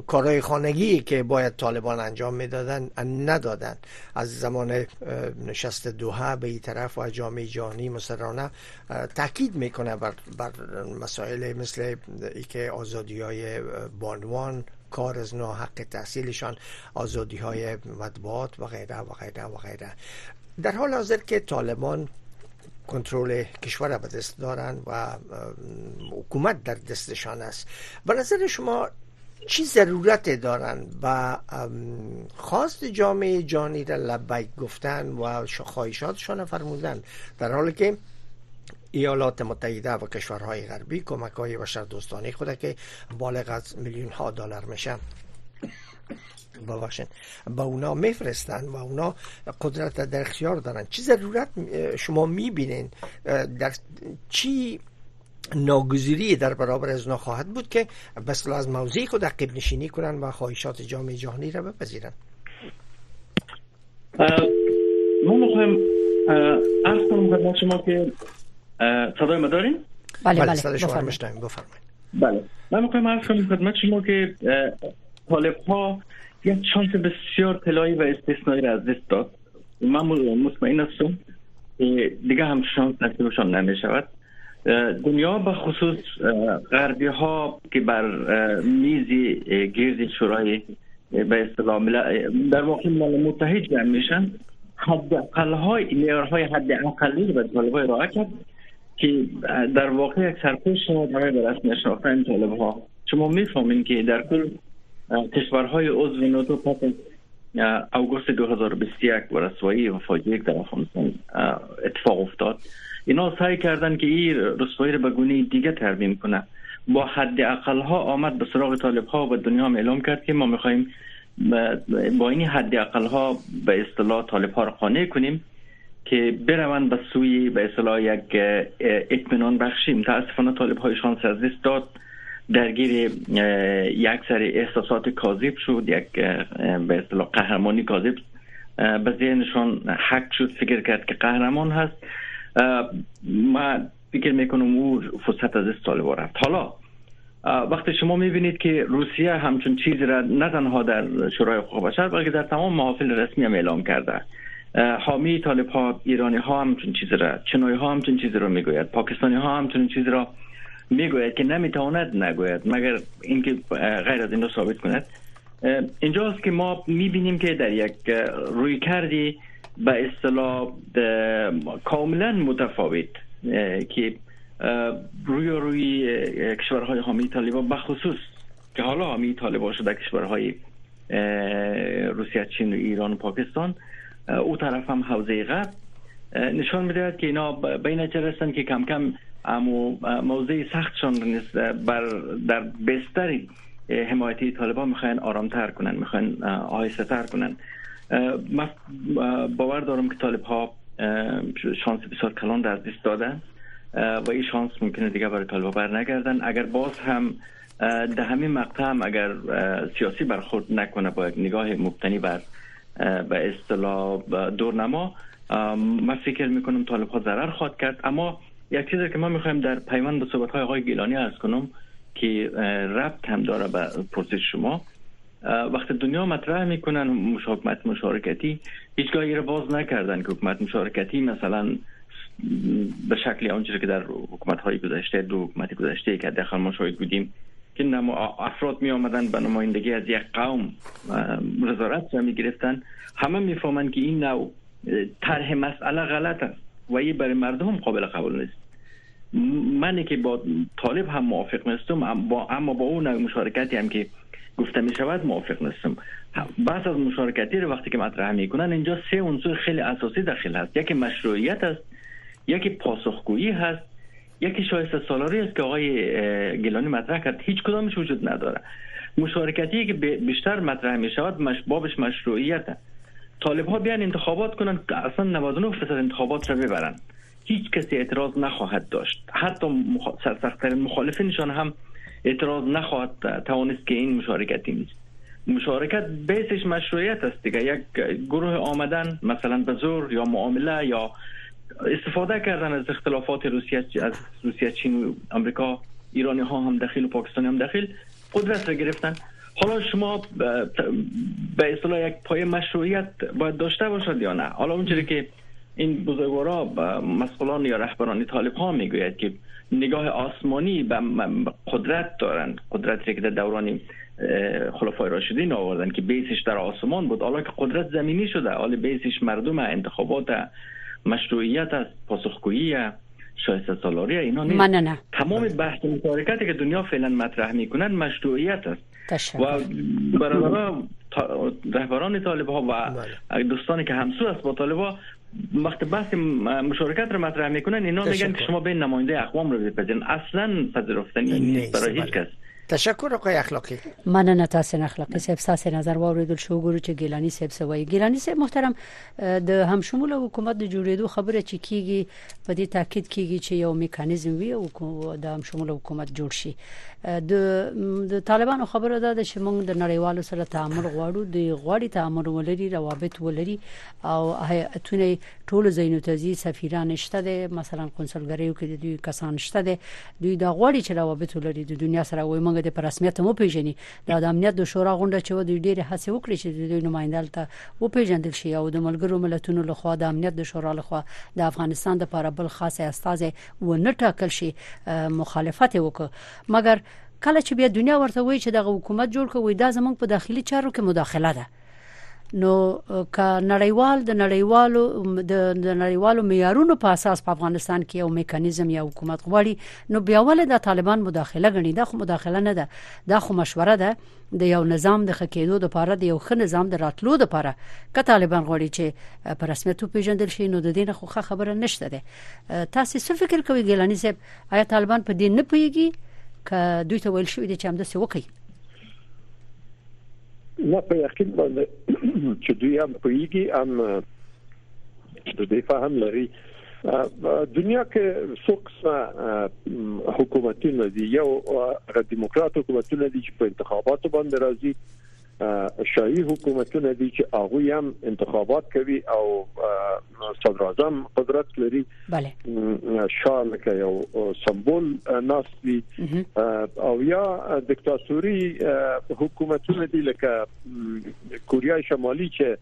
کارهای خانگی که باید طالبان انجام می‌دادن ندادن. از زمان نشست دوها به این طرف و جامعه جهانی مصرانه تاکید می‌کنه بر, بر مسائل مثل ای که آزادی های بانوان کار از حق تحصیلشان آزادی های مطبوعات و غیره و غیره و غیره. در حال حاضر که طالبان کنترل کشور به دست دارن و حکومت در دستشان است. به نظر شما چی ضرورت دارن و خواست جامعه جانی را لبیک گفتن و خواهشاتشان فرمودن در حالی که ایالات متحده و کشورهای غربی کمک های بشر دوستانی خود که بالغ از میلیون ها دلار میشن ببخشید. با اونا میفرستن و اونا قدرت در اختیار دارن. چی ضرورت شما می‌بینین در چی ناگزیری در برابر از اونا خواهد بود که بس از موضعی خود عقب نشینی کنن و خواهشات جامعه جهانی را بپذیرن؟ ما می‌خوایم ارز کنم خدمت شما که صدای ما دارین؟ بله بله, بله شما بفرمایید. بله. من می‌خوایم ارز کنم خدمت شما که طالب ها یک شانس بسیار طلایی و استثنایی را از دست داد. من مطمئن هستم دیگه هم شانس نصیبشان نمی شود دنیا به خصوص غربی ها که بر میز گرد شورای به اصطلاح در واقع ملل متحد جمع میشن. حد اقل های معیارهای حد اقلی به طالب های که در واقع یک سرپوش برای به رسم شناختن طالب ها شما می‌فهمین که در کل کشورهای عضو ناتو پس اوگوست 2021 و رسوایی و فاجعه در افغانستان اتفاق افتاد. اینا سعی کردن که این رسوایی رو به گونه دیگه ترمیم کنه. با حد اقل ها آمد به سراغ طالب ها و دنیا هم اعلام کرد که ما می‌خواهیم با این حد اقل ها به اصطلاح طالب ها رو قانع کنیم که بروند به سوی به اصطلاح یک اطمینان بخشی متاسفانه طالب های شانس از دست داد. درگیر یک سری احساسات کاذب شد یک به اصطلاح قهرمانی کاذب به ذهنشان حق شد فکر کرد که قهرمان هست. ما فکر می‌کنم او فرصت از است طالب رفت. حالا وقتی شما می‌بینید که روسیه همچون چیزی را نه تنها در شورای حقوق بشر بلکه در تمام محافل رسمی هم اعلام کرده. حامی طالب ها ایرانی ها همچون چیزی را چنوی ها همچون چیزی را می‌گوید پاکستانی ها همچون چیزی را می‌گوید که نمی‌تواند نگوید مگر اینکه غیر از این رو ثابت کند. اینجاست که ما می‌بینیم که در یک روی کردی به اصطلاح کاملا متفاوت که روی روی کشورهای حامی طالبان بخصوص که حالا حامی طالبان شده کشورهای روسیه چین و ایران و پاکستان او طرف هم حوزه غرب. نشان می‌دهد که اینا به این رسن که کم کم اما موضع سختشان بر در بستر حمایتی طالبان می‌خواین آرامتر کنن می‌خواین آهسته تر کنن. من باور دارم که طالب ها شانس بسیار کلان در دست دادن و این شانس ممکنه دیگه برای طالب بر نگردن اگر باز هم در همین مقطع هم اگر سیاسی برخورد نکنه با یک نگاه مبتنی بر به اصطلاح دورنما من فکر می‌کنم طالب ها ضرر خواهد کرد. اما یک چیزی که ما می‌خوایم در پیوند به صحبت های آقای گیلانی ارز کنم که ربط هم داره به پرسش شما. وقتی دنیا مطرح می‌کنن حکومت مشارکتی هیچگاه را باز نکردن که حکومت مشارکتی مثلا به شکل آنچه که در حکومت های گذشته دو حکومت گذشته که داخل ما شاهد بودیم که افراد می آمدن به نمایندگی از یک قوم وزارت را می گرفتن همه می که این نوع طرح مسئله غلط است و این برای مردم قابل قبول نیست. من که با طالب هم موافق نیستم اما با اون مشارکتی هم که گفته می شود موافق نیستم. بحث از مشارکتی رو وقتی که مطرح می‌کنن اینجا سه عنصر خیلی اساسی داخل هست. یکی مشروعیت است یکی پاسخگویی هست یکی شایسته سالاری است که آقای گیلانی مطرح کرد. هیچ کدامش وجود نداره. مشارکتی که بیشتر مطرح می شود بابش مشروعیت طالب ها بیان انتخابات کنن اصلا 99 درصد انتخابات را ببرن. هیچ کسی اعتراض نخواهد داشت. حتی مخ... سرسختترین مخالفینشان هم اعتراض نخواهد توانست که این مشارکتی نیست. مشارکت بیسش مشروعیت است دیگه. یک گروه آمدن مثلا به زور یا معامله یا استفاده کردن از اختلافات روسیه از روسیه چین و آمریکا ایرانی ها هم داخل و پاکستانی هم داخل قدرت را گرفتن. حالا شما به اصطلاح یک پای مشروعیت باید داشته باشد یا نه؟ حالا اونجوری که این بزرگوارا مسئولان یا رهبران طالب ها می‌گوید که نگاه آسمانی به قدرت دارند. قدرتی که در دوران خلفای راشدین آوردن که بیسش در آسمان بود. حالا که قدرت زمینی شده حالا بیسش مردم انتخابات مشروعیت است پاسخگویی شایسته سالاری اینا نیست. من نه. تمام بحث مشارکتی که دنیا فعلا مطرح می‌کنن مشروعیت است. و برادر رهبران طالب ها و بله. دوستانی که همسو است با طالب ها وقت بحث مشارکت رو مطرح می‌کنن اینا میگن که شما به نماینده اقوام رو بپذیرین اصلا پذیرفتنی نیست برای هیچ. کس تشکر آقای اخلاقی. مننه تاسو اخلاقی صاحب تاسو نظر واوریدل شو ګورو چې ګیلانی صاحب سوای ګیلانی صاحب محترم د هم شمول حکومت د جوړېدو خبره چې کیږي په دې تاکید کیږي چې یو میکانیزم وي او د هم شمول حکومت جوړ شي. د د طالبانو خبره ده چې موږ د نړیوالو سره تعامل غواړو د غواړي تعامل ولري روابط ولري او هیئتونه ټول زینو تزي سفیران شته مثلا قونسلګریو کې د دوی کسان شته دوی د غواړي چې روابط ولري د دنیا سره. وای موږ د رسمیت مو پیژني د امنیت د شورا غونډه چې د ډېر هڅه وکړي چې د نمائندل ته و پیژندل شي او د ملګرو ملتونو لخوا د امنیت د شورا لخوا د افغانستان د لپاره بل خاصه استاد و نه ټاکل شي مخالفت وکړه مګر کله چې بیا دنیا ورته وایي چې د حکومت جوړ کوي دا زمونږ په داخلي چارو کې مداخله ده نو ک نړیوال د نړیوالو د نړیوالو معیارونو په اساس په افغانستان کې یو میکانیزم یا حکومت غواړي نو بیا ول د طالبان مداخله غني دا خو مداخله نه ده. دا خو مشوره ده. د یو نظام د خکېدو لپاره د یو ښه نظام د راتلو لپاره ک طالبان غواړي چې په رسمیت پیژندل شي نو د دین خو خبره نشته ده. تاسو څه فکر کوئ ګیلانی صاحب؟ آیا طالبان په دې نه پیږي ک دوی ته ویل شوی دي چې هم د څه وکړي نه په یقین باندې چې دوی هم پوېږي هم د دې فهم لري. دنیا کې څوک حکومتونه دي؟ یو دیموکرات حکومتونه دي چې په انتخاباتو باندې راځي شاهي حکومتونه دي چې هغه هم انتخابات کوي او صدر اعظم قدرت لري. بله. شاه لکه یو سمبول ناسي او یا دیکتاتوري حکومتونه دي لکه کوریا شمالي چې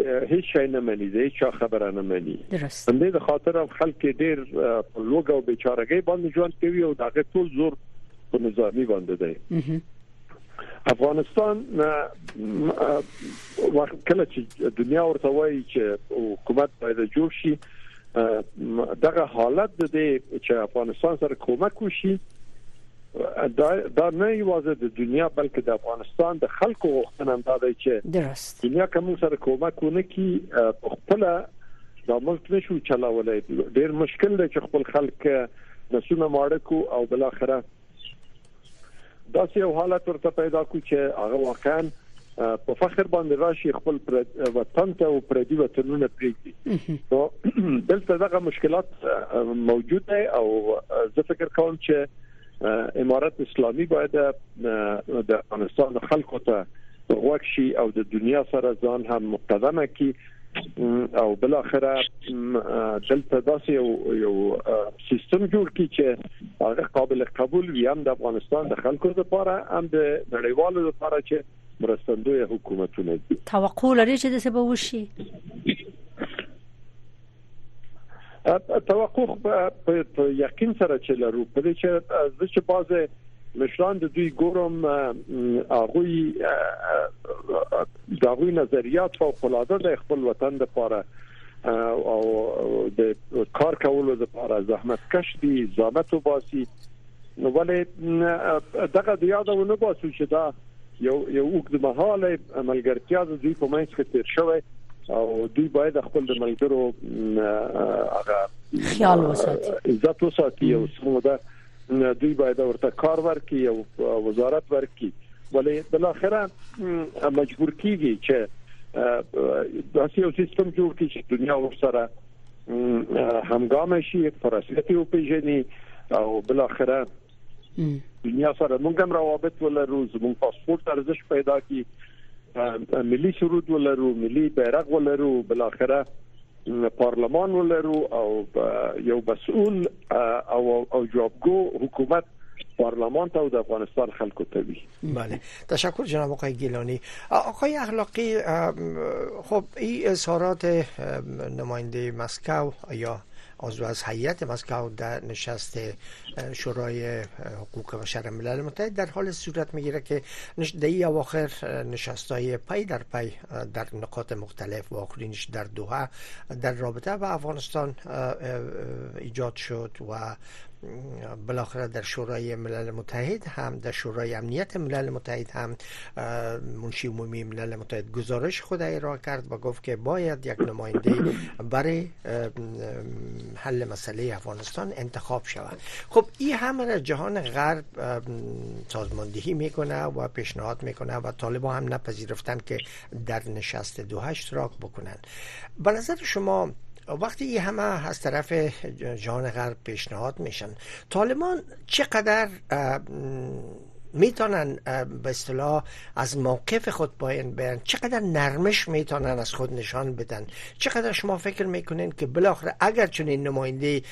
هیڅ شي نه مني دي چې خبره نه مني. درست. د خاطر خلک ډیر لوګ او بیچارهګي باندې ژوند کوي او دغه ټول زور په نظامی باندې دی افغانستان وخت کله چې دنیا ورته وایي چې حکومت باید جوړ شي دغه حالت د دې چې افغانستان سره کومک وشي دا دا نه یوازې د دنیا بلکې د افغانستان د خلکو غوښتنه ده چې دنیا کوم سره کومک ونه کی خپل دا ملک نشو چلاولای ډیر مشکل دی چې خپل خلک نسونه ماړه کو او بل اخره دا یو حالت ورته پیدا کو چې هغه واقعا په فخر باندې راشي خپل وطن ته او پردي وطنونه پریږدي نو دلته دغه مشکلات موجود دي او زه فکر کوم چې امارات اسلامي باید د افغانستان خلکو ته وښشي او د دنیا سره ځان هم مقدمه کړي او بل اخره دلته داسې یو یو سیستم جوړ کی چې هغه قابل قبول وي. هم د افغانستان د خلکو لپاره هم د نړیوالو لپاره چې مرستندوی حکومتونه دي. توقع لري چې د به وشي؟ توقع په یقین سره چې لرو. په دې چې زه چې بازه مشران د دوی ګورم هغه د هغه نظریات فوق العاده د خپل وطن لپاره او د کار کولو لپاره زحمت کش دي زحمت وباسي. نو ولې دغه د یادونه باسو چې دا یو یو وګړي مهاله عملګرتیا د دوی په منځ کې تیر شوی او دوی باید خپل د ملګرو هغه خیال وساتي. عزت وساتي. او سموده دوی باید ورته کار ورکړي او وزارت ورکړي. ولې بل اخره مجبور کیږي چې داسې یو سیستم جوړ کړي چې دنیا ورسره همگام شي پراسیت او پیژني او بل اخره دنیا سره موږ هم روابط ولرو زموږ پاسپورت ارزش پیدا کی ملي سرود ولرو ملي بیرغ ولرو بل اخره پارلمان ولرو او یو مسؤل او او جوابگو حکومت پارلمان ته د افغانستان خلکو ته وي. بله. تشکر جناب آقای گیلانی. آقای اخلاقی خب این اظهارات نماینده مسکو یا عضو از هیئت مسکو در نشست شورای حقوق بشر ملل متحد در حال صورت می‌گیره که در اواخر نشست های پی در پی در نقاط مختلف و آخرینش در دوحه در رابطه با افغانستان ایجاد شد و بالاخره در شورای ملل متحد هم در شورای امنیت ملل متحد هم منشی عمومی ملل متحد گزارش خود ارائه کرد و گفت که باید یک نماینده برای حل مسئله افغانستان انتخاب شود. خب این همه را جهان غرب سازماندهی می‌کنه و پیشنهاد می‌کنه و طالبان هم نپذیرفتن که در نشست دو اشتراک بکنن به نظر شما وقتی این همه از طرف جهان غرب پیشنهاد میشن طالبان چقدر می‌تونن به اصطلاح از موقف خود باین بیان؟ چقدر نرمش می‌تونن از خود نشان بدن؟ چقدر شما فکر می‌کنین که بالاخره اگر چنین نماینده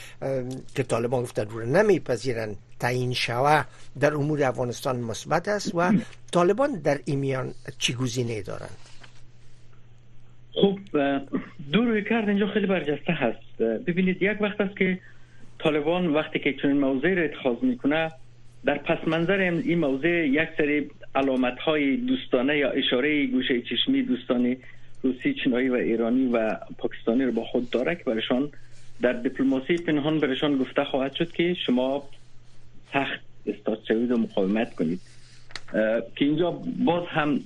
که طالبان گفتن رو نمیپذیرن تعیین شوه در امور افغانستان مثبت است و طالبان در ایمیان چی گزینه دارن؟ خب دو روی کرد اینجا خیلی برجسته هست. ببینید یک وقت است که طالبان وقتی که چنین موضوعی را اتخاذ می‌کنه در پس منظر این موضوع یک سری علامت های دوستانه یا اشاره گوشه چشمی دوستانه روسی چینایی و ایرانی و پاکستانی رو با خود داره که برشان در دیپلماسی پنهان برشان گفته خواهد شد که شما سخت استاد شوید و مقاومت کنید. که اینجا باز هم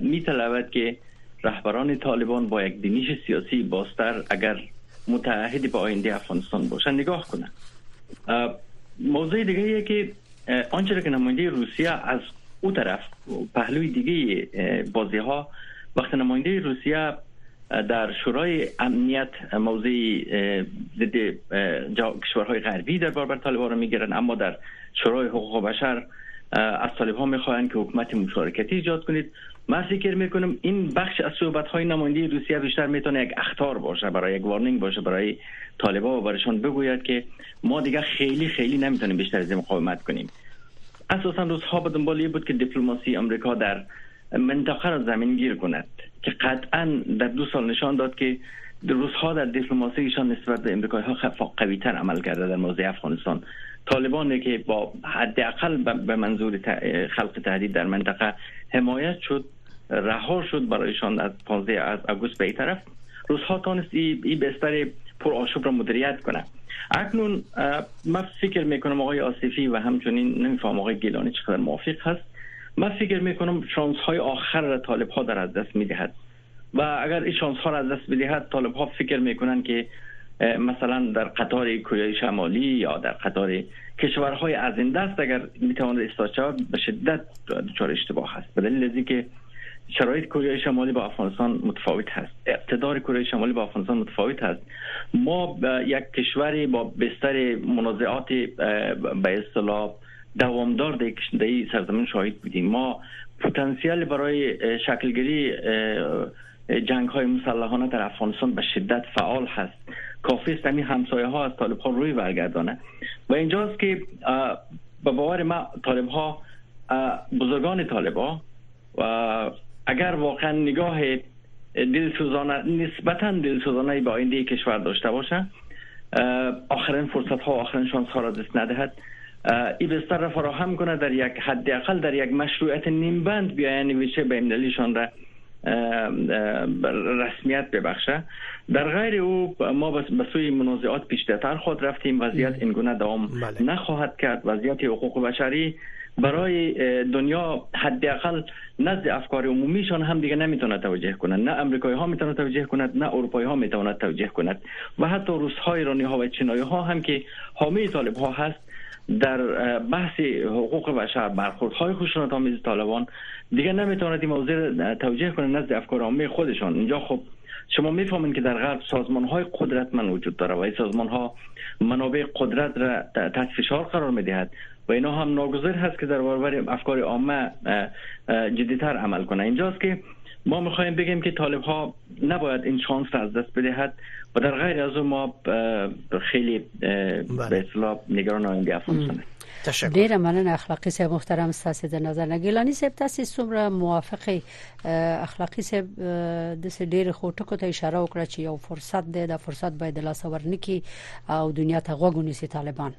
می که رهبران طالبان با یک دینیش سیاسی باستر اگر متعهد با آینده افغانستان باشن نگاه کنن. موضوع دیگه که آنچه که نماینده روسیه از او طرف پهلوی دیگه بازی ها وقت نماینده روسیه در شورای امنیت موضوع ضد کشورهای غربی در برابر طالبان را می‌گیرن اما در شورای حقوق بشر از طالب می‌خواهند که حکومت مشارکتی ایجاد کنید. من فکر می‌کنم این بخش از صحبت های نماینده روسیه بیشتر می‌تونه یک اختار باشه برای یک وارنینگ باشه برای طالبا و برایشان بگوید که ما دیگه خیلی خیلی نمی‌تونیم بیشتر از مقاومت کنیم. اساسا روزها به دنبال بود که دیپلماسی امریکا در منطقه را زمین گیر کند که قطعا در دو سال نشان داد که روزها در دیپلماسیشان نسبت به امریکایی ها قوی تر عمل کرده در موضوع افغانستان. طالبانی که با حداقل به منظور خلق تهدید در منطقه حمایت شد رها شد برایشان از 15 از اگوست به این طرف. روزها تانست این بستر پر آشوب را مدیریت کنه. اکنون من فکر می‌کنم آقای آصفی و همچنین نمیفهم آقای گیلانی چقدر موافق هست. من فکر می‌کنم شانس های آخر را طالب ها در از دست می‌دهد. و اگر این شانس ها را از دست بدهد طالب ها فکر می‌کنن که مثلا در قطار کره شمالی یا در قطار کشورهای از این دست اگر می‌تواند استاد شود به شدت دچار اشتباه هست به دلیل که شرایط کره شمالی با افغانستان متفاوت هست. اقتدار کره شمالی با افغانستان متفاوت هست. ما یک کشوری با بستر منازعات به اصطلاح دوامدار در این سرزمین شاهد بودیم. ما پتانسیل برای شکلگیری جنگ های مسلحانه در افغانستان به شدت فعال هست. کافی است همین همسایه ها از طالب ها روی برگردانه. و اینجاست که به باور ما طالب ها بزرگان طالب ها و اگر واقعا نگاه دلسوزانه نسبتا دلسوزانه به آینده کشور داشته باشه آخرین فرصت ها و آخرین شانس ها را دست ندهد. این بستر را فراهم کنه در یک حداقل در یک مشروعیت نیمبند بیاین نویشه به ملیشان را رسمیت ببخشه. در غیر او ما به سوی منازعات پیشتر خود رفتیم. وضعیت این گونه دوام بله. نخواهد کرد. وضعیت حقوق بشری برای دنیا حداقل نزد افکار عمومیشان هم دیگه نمی‌تونه توجه کنند نه امریکایی ها می‌تونه توجه کنند نه اروپایی ها می‌تونه توجه کنند و حتی روس ها ایرانی ها و چینایی ها هم که حامی طالب ها هست در بحث حقوق بشر برخورد های خشونت آمیز طالبان دیگه نمی‌تواند این موضوع توجیه کنه نزد افکار عامه خودشان. اینجا خب شما می‌فهمید که در غرب سازمان های قدرتمند وجود داره و این سازمان ها منابع قدرت را تحت فشار قرار می‌دهد و اینا هم ناگزیر هست که در برابر افکار عامه جدیتر عمل کنه اینجاست که ما می‌خوایم بگیم که طالب ها نباید این شانس را از دست بدهد. و در غیر از ما خیلی به بله. اصلاح نگران آینده افغانستان ډیره مننه اخلاقی صاحب محترم ستاسو د نظر نه. ګیلانی صاحب تاسو څومره موافقه اخلاقی صاحب د سه ډیره خوټکو ته اشاره وکړه چې یو فرصت دی د فرصت باید لاس ورنکي او دنیا ته غوګونی سي طالبان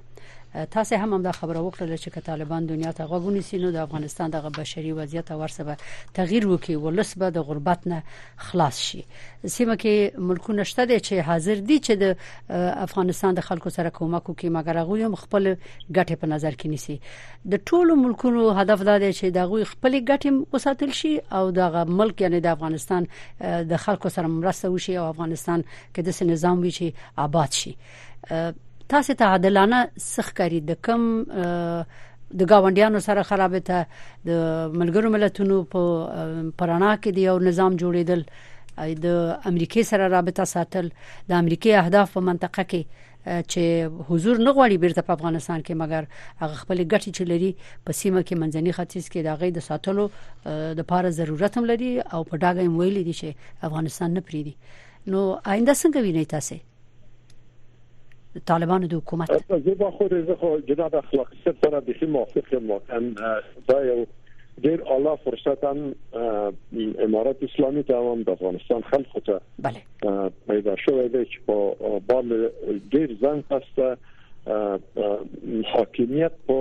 تاسو هم هم دا خبره وکړه چې طالبان دنیا ته غوګونی سي نو د افغانستان د بشري وضعیت ورسره به تغییر وکړي. ولس به د غربت نه خلاص شي. سیمه کې ملکونه شته دي چې حاضر دي چې د افغانستان د خلکو سره کومک وکړي. مګر هغه هم خپل ګټه په نظر کې نیسي. د ټولو ملکونو هدف دا دی چې د غوي خپل ګټه وساتل شي او د ملک یعنی د افغانستان د خلکو سره مرسته وشي او افغانستان کې د نظام وي چې آباد شي تاسو ته عادلانه سخکاري د کم د گاونډیانو سره خرابته د ملګرو ملتونو په پرانا کې د یو نظام جوړیدل د امریکای سره رابطه ساتل د امریکای اهداف په منطقه کې چې حضور نه غواړي بیرته په افغانستان کې مګر هغه خپل ګټې چې لري په سیمه کې منځني ختیځ کې د غي د ساتلو د پاره ضرورت هم لري او په ډاګه ویلي دي چې افغانستان نه پریدي نو آینده څنګه ویني تاسو طالبان د حکومت. زه با خود زه خو جناب اخلاقی سره د خې موافق یم ان دا یو ډیر اعلی فرصت هم امارات اسلامي ته هم د افغانستان خلکو ته بله. پیدا شوی دی چې په بال ډیر ځان پسته حاکمیت په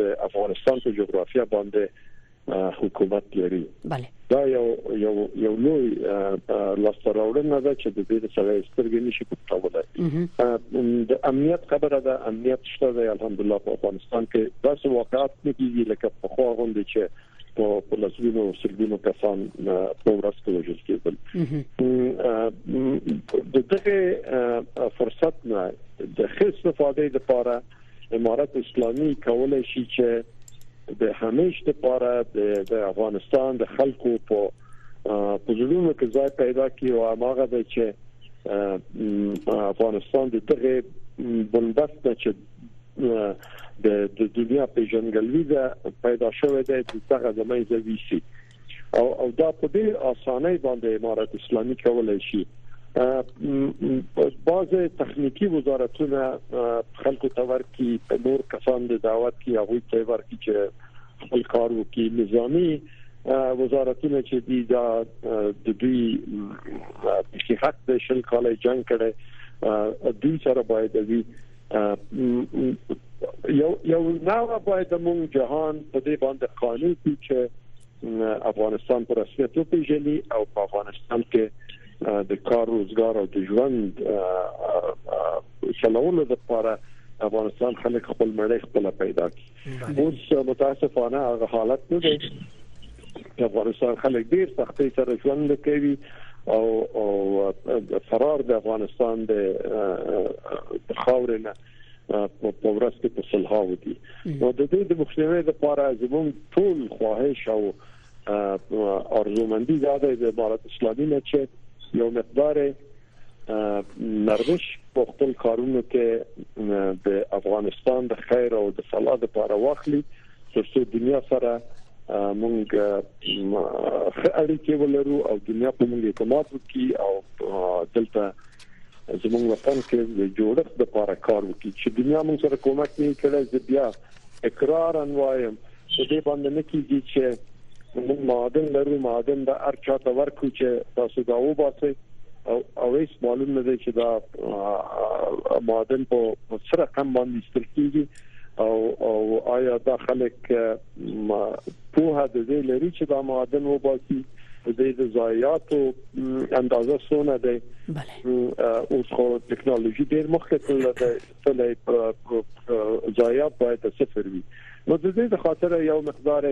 د افغانستان په جغرافیه باندې حکومت لري بله دا یو یو یو لوی لاستراوړنه ده چې د دې سره سترګې نشي پټولای د امنیت خبره ده امنیت شته دی الحمدلله په افغانستان کې داسې واقعات نه کیږي لکه په خو غونډه چې په پولیسونو سرګونو کسان په ورځ کې وژل کېدل د دغه فرصت نه د خص استفاده لپاره امارات اسلامي کولای شي چې د همیش لپاره د افغانستان د خلکو په پوزیشنونو کې ځای پیدا کړي او هغه د چې افغانستان د دغه بنبست چې د د دنیا په جنګلوي ده پیدا شوې ده چې څنګه د مې زویسي او او دا په ډېر اسانه باندې امارات اسلامي کولای شي بعضه تخنیکی وزارتونه خلکو ته ورکی په نور کسان د دعوت کې هغه ته ورکی چې خپل کار وکړي نظامی وزارتونه چې دی دا د دوی په حق د شل کال جنگ کړي دوی سره باید دی یو یو نو باید مونږ جهان په دې باندې قانون چې افغانستان پر رسمیت وپیژني او په افغانستان کې د کار روزګار او د ژوند چلولو لپاره افغانستان خلک خپل مړی خپل پیدا کړي. اوس متاسفانه هغه حالت نه دی. افغانستان خلک ډیر سختي سره ژوند کوي او او فرار د افغانستان د خاورینه په ورځ کې په صلح ودی نو د دې د مخنیوي لپاره زموږ ټول خواهش او ارزومندي دا ده د امارات اسلامي نه چې یو مقدار نرمش په خپل کارونو کې د افغانستان د خیر او د صلاح لپاره واخلي. ترڅو دنیا سره مونږ اړیکې ولرو او دنیا په مونږ اعتماد وکړي او دلته زموږ وطن کې د جوړښت لپاره کار وکړي. چې دنیا مونږ سره کومک نه کړي چې بیا اقرار انوایم په دې باندې نه کیږي چې موږ معادن لرو معادن د هر چا ته ورکو چې تاسو دا وباسي او او هیڅ معلوم نه دی چې دا معادن په سره کم باندې استل کیږي او او آیا دا خلک په د دې لري چې دا معادن وباسي د دې ضایعاتو اندازه سونه ده بله اوس خو ټکنالوژي ډیر مخکې ده ټول ضایعات باید صفر وي نو د دې خاطر یو مقدار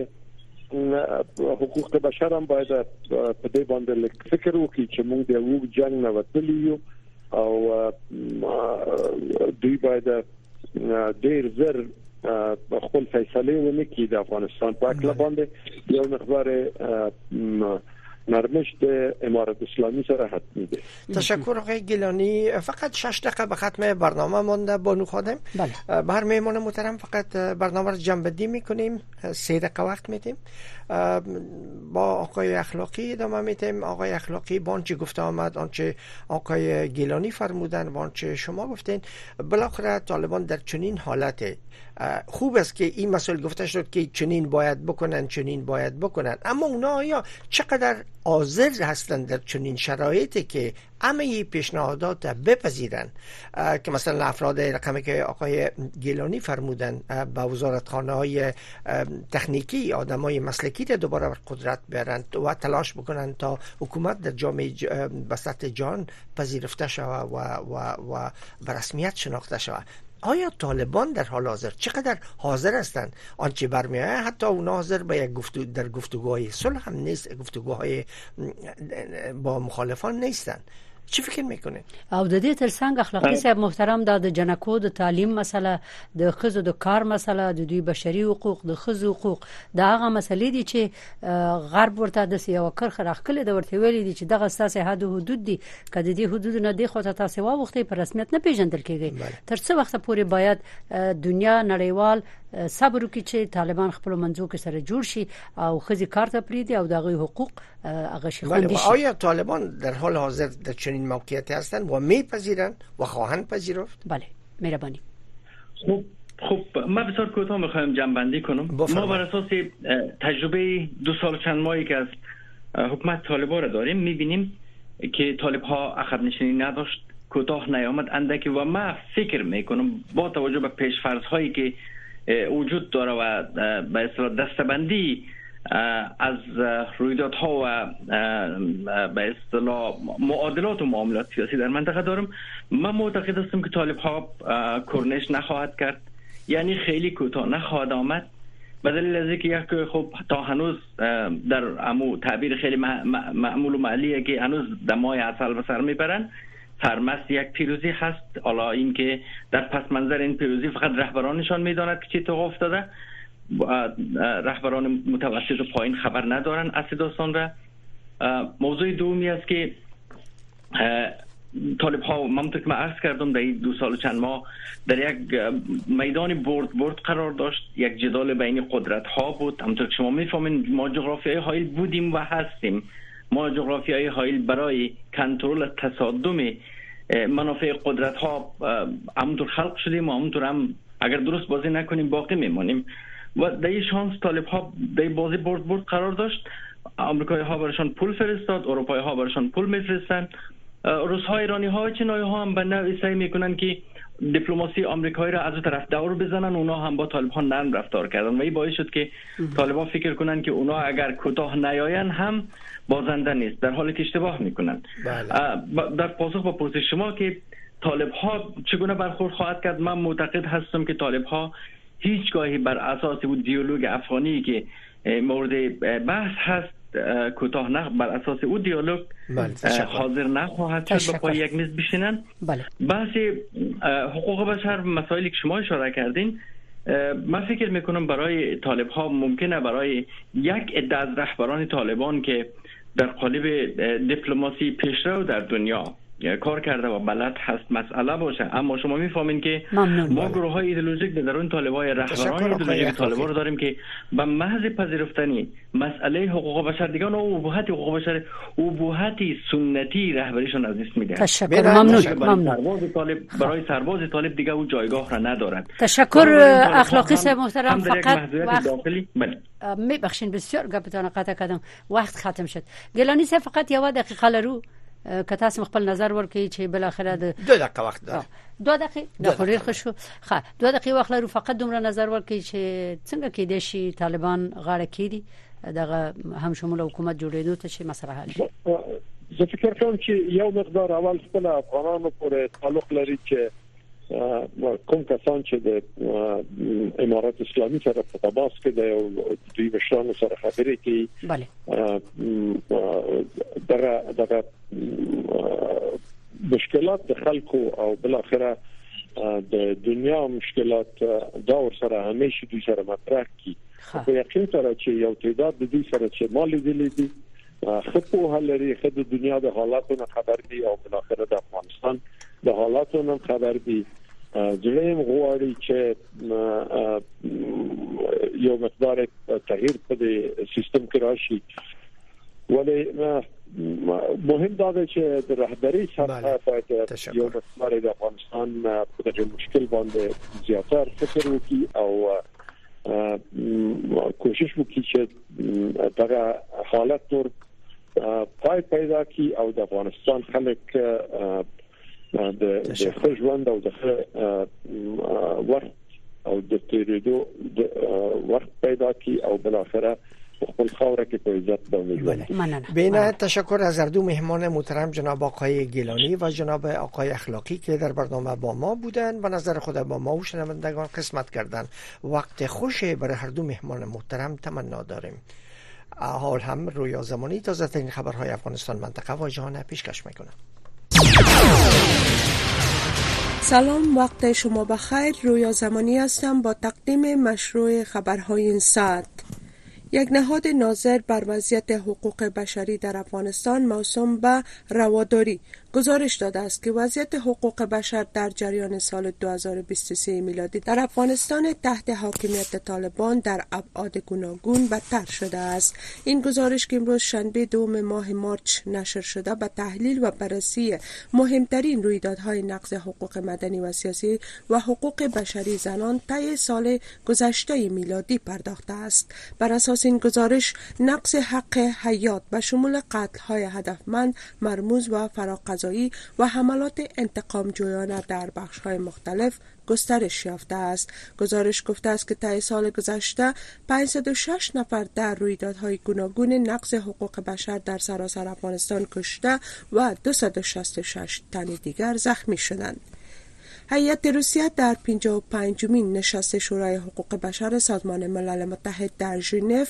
حقوق بشر هم باید په دې باندې فکر وکړي چې موږ د یو جنگ نه وتلی یو او دوی باید ډیر زر خپل فیصله ونه کړي د افغانستان په اړه باندې. یو مقدار نرمش د امارت اسلامی سره حتمی ده تشکر آقای گیلانی. فقط شش دقیقه به ختم برنامه مونده بانو خادم. بله. بر میمون محترم فقط برنامه رو جنبندی می‌کنیم. سه دقیقه وقت میتیم با آقای اخلاقی ادامه میتیم آقای اخلاقی بانچه گفته آمد آنچه آقای گیلانی فرمودن بانچه شما گفتین بالاخره طالبان در چنین حالت خوب است که این مسئله گفته شد که چنین باید بکنن چنین باید بکنن. اما اونا آیا چقدر حاضر هستند در چنین شرایطی که همه پیشنهادات بپذیرن؟ که مثلا افراد رقمی که آقای گیلانی فرمودن به وزارتخانه های تکنیکی آدم های مسلکی را دوباره قدرت بیارن و تلاش بکنن تا حکومت در جامعه به سطح جان پذیرفته شود و, و, و به رسمیت شناخته شود. آیا طالبان در حال حاضر چقدر حاضر هستند؟ آنچه برمیآید حتی اونا حاضر به یک گفتگو در گفتگوهای صلح هم نیست گفتگوهای با مخالفان نیستند. چی فکر میکنه او د دې ترڅنګ اخلاقی صاحب محترم د جنکو د تعلیم مسله د خزو د کار مسله د دوی بشري حقوق د خزو حقوق. دا هغه مسلې دي چې غرب ورته د سیاو کرخ راخکل د ورته ویلي دي چې دغه ستاسو حد حدود دي. کله دې حدود نه دی خو تاسو واوخته په رسمیت نه پیژندل کیږي تر څو وخت پورې باید دنیا نړیوال صبر وکړي چې طالبان خپل منځو کې سره جوړ شي او خزي کار ته پریدي او دغه حقوق هغه شي خوندي شي. آیا طالبان در حال حاضر در چنین موقعیتی هستند و میپذیرند و خواهند پذیرفت؟ بله مهربانی. خب خب من بسیار کوتاه می‌خوایم جنبندی کنم. ما بر اساس تجربه دو سال چند ماهی که از حکومت طالبان را داریم می‌بینیم که طالب ها عقب نشینی نداشت کوتاه نیامد. اندکی و من فکر می‌کنم با توجه به پیشفرض هایی که وجود داره و به اصطلاح دستبندی از رویدادها و به اصطلاح معادلات و معاملات سیاسی در منطقه دارم. من معتقد هستم که طالب ها کرنش نخواهد کرد. یعنی خیلی کوتاه نخواهد آمد. به دلیل از اینکه یک خب تا هنوز در امو تعبیر خیلی معمول و معلیه که هنوز دمای اصل به سر می‌برن سرمست یک پیروزی هست. حالا اینکه در پس منظر این پیروزی فقط رهبرانشان می‌داند که چی اتفاق افتاده. رهبران متوسط و پایین خبر ندارن اصل داستان را موضوع دومی است که طالب ها همونطور که عرض کردم در این دو سال و چند ماه در یک میدان برد برد قرار داشت یک جدال بین قدرت ها بود. همونطور که شما می‌فهمین ما جغرافی های حایل بودیم و هستیم. ما جغرافی های حایل برای کنترل تصادم منافع قدرت ها همونطور خلق شدیم و همونطور هم اگر درست بازی نکنیم باقی میمانیم. و در این شانس طالب ها در بازی برد برد قرار داشت. امریکایی ها برشان پول فرستاد اروپایی ها برشان پول میفرستن. روس ها ایرانی ها چینایی ها هم به نوعی سعی می‌کنن که دیپلماسی آمریکایی را از اون طرف دور بزنن اونا هم با طالب ها نرم رفتار کردن و این باعث شد که طالب فکر کنن که اونا اگر کوتاه نیاین هم بازنده نیست در حالی که اشتباه می‌کنن. بله. در پاسخ با پرسش شما که طالب ها چگونه برخورد خواهد کرد من معتقد هستم که طالب ها هیچگاهی بر اساس او دیالوگ افغانی که مورد بحث هست کوتاه نه بر اساس او دیالوگ بله، حاضر نخواهد شد با پای یک میز بشینن. بله. بحث حقوق بشر مسائلی که شما اشاره کردین من فکر می‌کنم برای طالب ها ممکنه برای یک عده از رهبران طالبان که در قالب دیپلماسی پیشرو در دنیا کار کرده و بلد هست مسئله باشه. اما شما می‌فهمین که ممنون. ما گروه های ایدئولوژیک در اون طالبای رهبران ایدئولوژیک طالبان رو داریم که به محض پذیرفتنی مسئله حقوق بشر دیگه و ابهت حقوق بشر ابهت سنتی رهبریشون از دست میده تشکر. ممنون. ممنون. سرباز طالب برای سرباز طالب دیگه او جایگاه را ندارد تشکر اخلاقی صاحب محترم. فقط وقت داخلی بله. میبخشین بسیار گپتان قطع کردم. وقت ختم شد. گلانی صاحب فقط یو دقیقه لرو که تاسو خپل نظر ورکړئ چې بل اخره د دو دقیقه وخت دار. دو دقیقه د خوري خشو ښه دو دقیقه وخت لرو فقط دومره نظر ورکړئ چې څنګه کې د شي طالبان غاړه کړي دغه هم شمول حکومت جوړېدو ته چې مسله حل شي. زه فکر کوم چې یو مقدار اول خپل افغانانو پورې تعلق لري چې کوم کسان چې د امارات اسلامي سره په تماس کې د دوی مشرانو سره خبرې کوي bale. دغه مشکلات د خلکو او بل اخره د دنیا مشکلات دا سره همیشه دوی سره مطرح کی په یقین سره چې یو تعداد د دوی سره چې مال دي دي خپو هلري خد دنیا د حالاتونو خبر دي او بل اخره د افغانستان د حالاتونو خبر دي ځلیم غواړي چې یو مقدار تغییر په سیستم کې راشي ولی مهم دا ده چې د رهبری سطح باید یو مقدار د افغانستان په دغه مشکل باندې زیاتر فکر وکړي او کوشش وکړي چې دغه حالت نور پای پیدا کړي او د افغانستان خلک د د ژوند او د وخت او د تیرېدو د وخت پیدا کی او بل اخره خپل خوره که په عزت باندې بین تشکر از هر دو مهمان محترم جناب آقای گیلانی و جناب آقای اخلاقی که در برنامه با ما بودن و نظر خود با ما و شنوندگان قسمت کردن. وقت خوش برای هر دو مهمان محترم تمنا داریم. حال هم رویا زمانی. تازه ترین خبرهای افغانستان منطقه و جهان پیشکش می‌کنم. سلام وقت شما بخیر. رویا زمانی هستم با تقدیم مشروع خبرهای این ساعت. یک نهاد ناظر بر وضعیت حقوق بشری در افغانستان موسوم به رواداری. گزارش داده است که وضعیت حقوق بشر در جریان سال 2023 میلادی در افغانستان تحت حاکمیت طالبان در ابعاد گوناگون بدتر شده است. این گزارش که امروز شنبه دوم ماه مارچ نشر شده به تحلیل و بررسی مهمترین رویدادهای نقض حقوق مدنی و سیاسی و حقوق بشری زنان طی سال گذشته میلادی پرداخته است. بر اساس این گزارش نقض حق حیات به شمول قتل های هدفمند مرموز و فراقضایی و حملات انتقام جویانه در بخش های مختلف گسترش یافته است. گزارش گفته است که طی سال گذشته 506 نفر در رویدادهای گوناگون نقض حقوق بشر در سراسر افغانستان کشته و 266 تن دیگر زخمی شدند. هیئت روسیه در 55 مین نشست شورای حقوق بشر سازمان ملل متحد در ژنو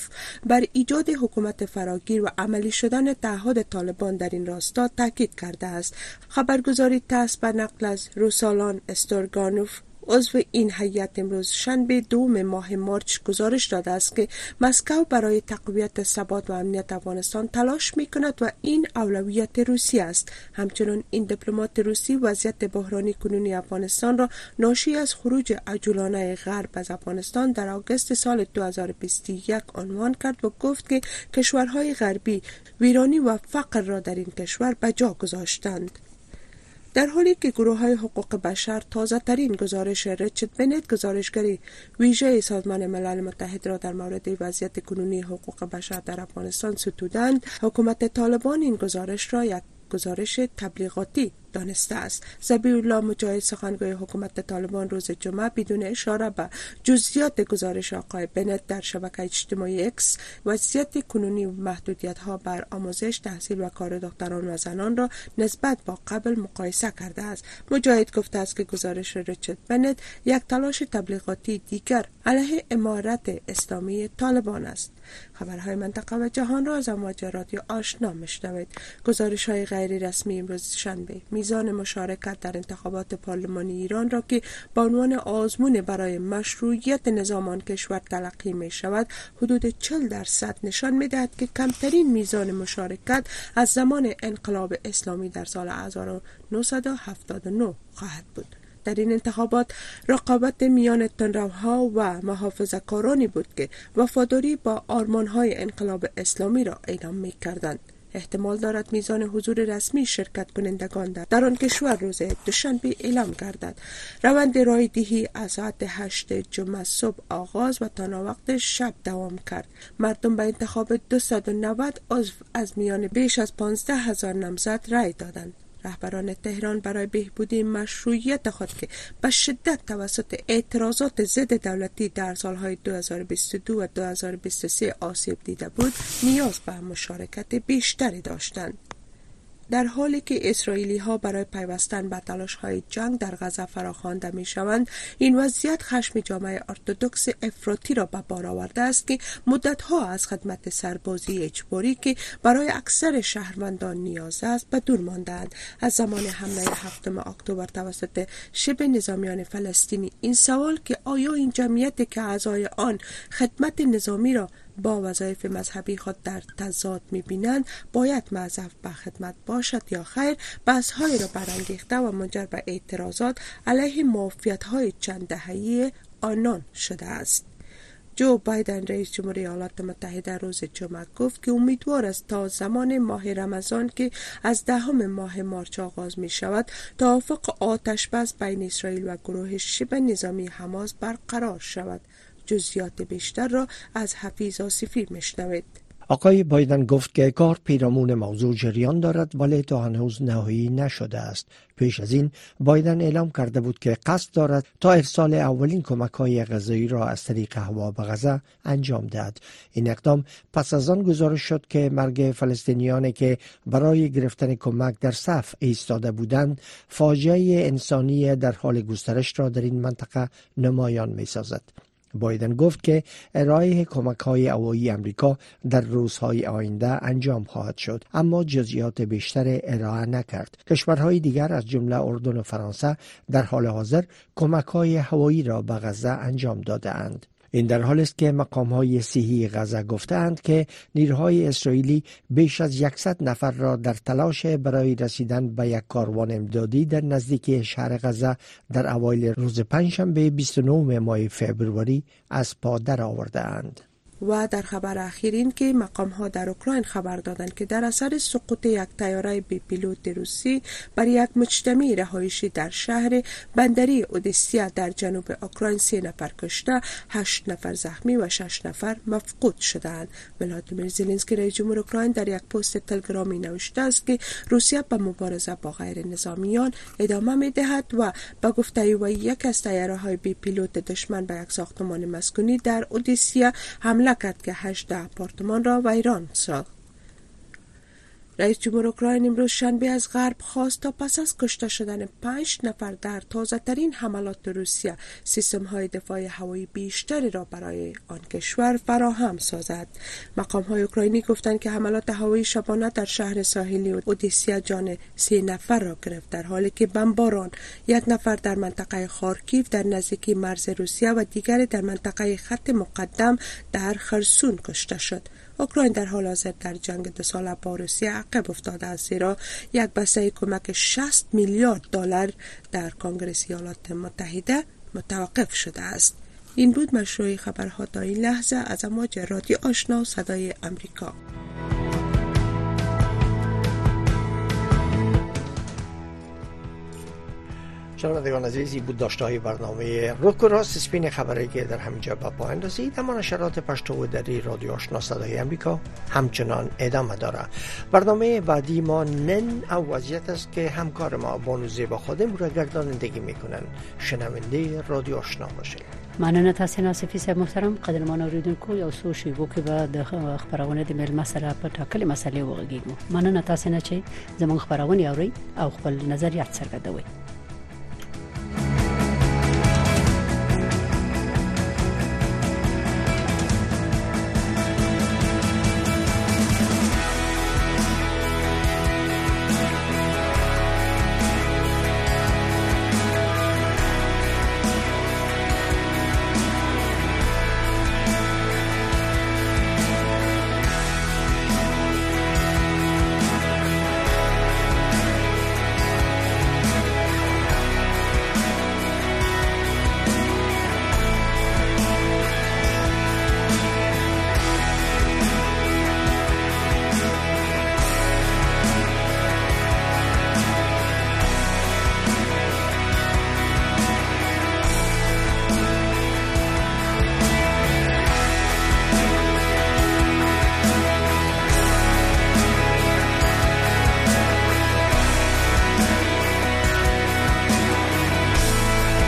بر ایجاد حکومت فراگیر و عملی شدن تعهد طالبان در این راستا تاکید کرده است. خبرگزاری تاس به نقل از روسالان استورگانوف عضو این هیئت امروز شنبه دوم ماه مارچ گزارش داده است که مسکو برای تقویت ثبات و امنیت افغانستان تلاش می کند و این اولویت روسی است. همچنین این دیپلمات روسی وضعیت بحرانی کنونی افغانستان را ناشی از خروج عجولانه غرب از افغانستان در آگوست سال 2021 عنوان کرد و گفت که کشورهای غربی ویرانی و فقر را در این کشور به جا گذاشتند. در حالی که گروه های حقوق بشر تازه ترین گزارش ریچارد بنت گزارشگری ویژه سازمان ملل متحد را در مورد وضعیت کنونی حقوق بشر در افغانستان ستودند حکومت طالبان این گزارش را یک گزارش تبلیغاتی دانسته است. زبی الله مجاهد سخنگوی حکومت طالبان روز جمعه بدون اشاره به جزئیات گزارش آقای بنت در شبکه اجتماعی اکس وضعیت کنونی و محدودیت ها بر آموزش تحصیل و کار دختران و زنان را نسبت با قبل مقایسه کرده است. مجاهد گفته است که گزارش ریچارد بنت یک تلاش تبلیغاتی دیگر علیه امارت اسلامی طالبان است. خبرهای منطقه و جهان را از امواج رادیو آشنا میشنوید. گزارش های غیر رسمی امروز شنبه میزان مشارکت در انتخابات پارلمانی ایران را که به عنوان آزمون برای مشروعیت نظام آن کشور تلقی می شود حدود 40 درصد نشان می دهد که کمترین میزان مشارکت از زمان انقلاب اسلامی در سال 1979 خواهد بود. در این انتخابات رقابت میان تنروها و محافظه کارانی بود که وفاداری با های انقلاب اسلامی را اعلام می کردند. احتمال دارد میزان حضور رسمی شرکت کنندگان در آن کشور روز دوشنبه اعلام گردد. روند رای دهی از ساعت هشت جمعه صبح آغاز و تا وقت شب دوام کرد. مردم به انتخاب 290 عضو از میان بیش از 15 هزار نامزد رای دادند. رهبران تهران برای بهبودی مشروعیت خود که به شدت توسط اعتراضات ضد دولتی در سالهای 2022 و 2023 آسیب دیده بود نیاز به مشارکت بیشتری داشتند. در حالی که اسرائیلی ها برای پیوستن به تلاش های جنگ در غزه فراخوانده می شوند این وضعیت خشم جامعه ارتودکس افراطی را به بار آورده است که مدت ها از خدمت سربازی اجباری که برای اکثر شهروندان نیاز است به دور ماندند از زمان حمله هفتم اکتبر توسط شبه نظامیان فلسطینی این سوال که آیا این جمعیت که اعضای آن خدمت نظامی را با وظایف مذهبی خود در تضاد می‌بینند باید معذف به خدمت باشد یا خیر بحث های را برانگیخته و منجر به اعتراضات علیه موفیت های چند دههی آنان شده است. جو بایدن رئیس جمهوری ایالات متحده روز جمعه گفت که امیدوار است تا زمان ماه رمضان که از دهم ماه مارچ آغاز می شود توافق آتش بس بین اسرائیل و گروه شبه نظامی حماس برقرار شود. جزیات بیشتر را از حفیظ آصفی مشنوید آقای بایدن گفت که کار پیرامون موضوع جریان دارد ولی تا هنوز نهایی نشده است. پیش از این بایدن اعلام کرده بود که قصد دارد تا ارسال اولین کمک های غذایی را از طریق هوا به غزه انجام دهد. این اقدام پس از آن گزارش شد که مرگ فلسطینیانی که برای گرفتن کمک در صف ایستاده بودند فاجعه انسانی در حال گسترش را در این منطقه نمایان می سازد بایدن گفت که ارائه کمک های هوایی امریکا در روزهای آینده انجام خواهد شد اما جزئیات بیشتر ارائه نکرد. کشورهای دیگر از جمله اردن و فرانسه در حال حاضر کمک های هوایی را به غزه انجام داده اند این در حال است که مقام های صحی غزه گفتند که نیروهای اسرائیلی بیش از 100 نفر را در تلاش برای رسیدن به یک کاروان امدادی در نزدیکی شهر غزه در اوایل روز پنجشنبه 29 ماه فوریه از پا در آورده اند. و در خبر اخیر این که مقام ها در اوکراین خبر دادند که در اثر سقوط یک تیاره بی پیلوت روسی بر یک مجتمع رهایشی در شهر بندری اودیسیا در جنوب اوکراین سه نفر کشته هشت نفر زخمی و شش نفر مفقود شدند ولادیمیر زلنسکی رئیس جمهور اوکراین در یک پست تلگرامی نوشته است که روسیه به مبارزه با غیر نظامیان ادامه می دهد و به گفته و یک از تیاره های بی پیلوت دشمن به یک ساختمان مسکونی در اودیسیا حمله کرد که هشت آپارتمان را ویران ساخت. رئیس جمهور اوکراین امروز شنبه از غرب خواست تا پس از کشته شدن پنج نفر در تازه ترین حملات روسیه سیستم های دفاع هوایی بیشتری را برای آن کشور فراهم سازد. مقام های اوکراینی گفتند که حملات هوایی شبانه در شهر ساحلی اودیسیا جان سه نفر را گرفت در حالی که بمباران یک نفر در منطقه خارکیف در نزدیکی مرز روسیه و دیگری در منطقه خط مقدم در خرسون کشته شد. اوکراین در حال حاضر در جنگ دو ساله با روسیه عقب افتاده است زیرا یک بسته کمک 60 میلیارد دلار در کنگره ایالات متحده متوقف شده است. این بود مشروع خبرها تا این لحظه. از امواج رادیو آشنا صدای امریکا شنوندگان عزیزی بود داشته های برنامه روک و راست سپین خبری که در همینجا به پایان رسید. اما نشرات پشتو و دری رادیو آشنا صدای امریکا همچنان ادامه داره برنامه بعدی ما نن او وضعیت است که همکار ما بانو زیبا خادم را گردانندگی می‌کنن شنونده رادیو آشنا باشید. مننه تاسو نه سفیس محترم قدرمان اوریدونکو یو څو شیبو کې به د خبرونه د میل مسله په ټاکلې مسلې وغږیږو. مننه تاسو نه چې زموږ خبرونه اوري او خپل نظریات څرګندوي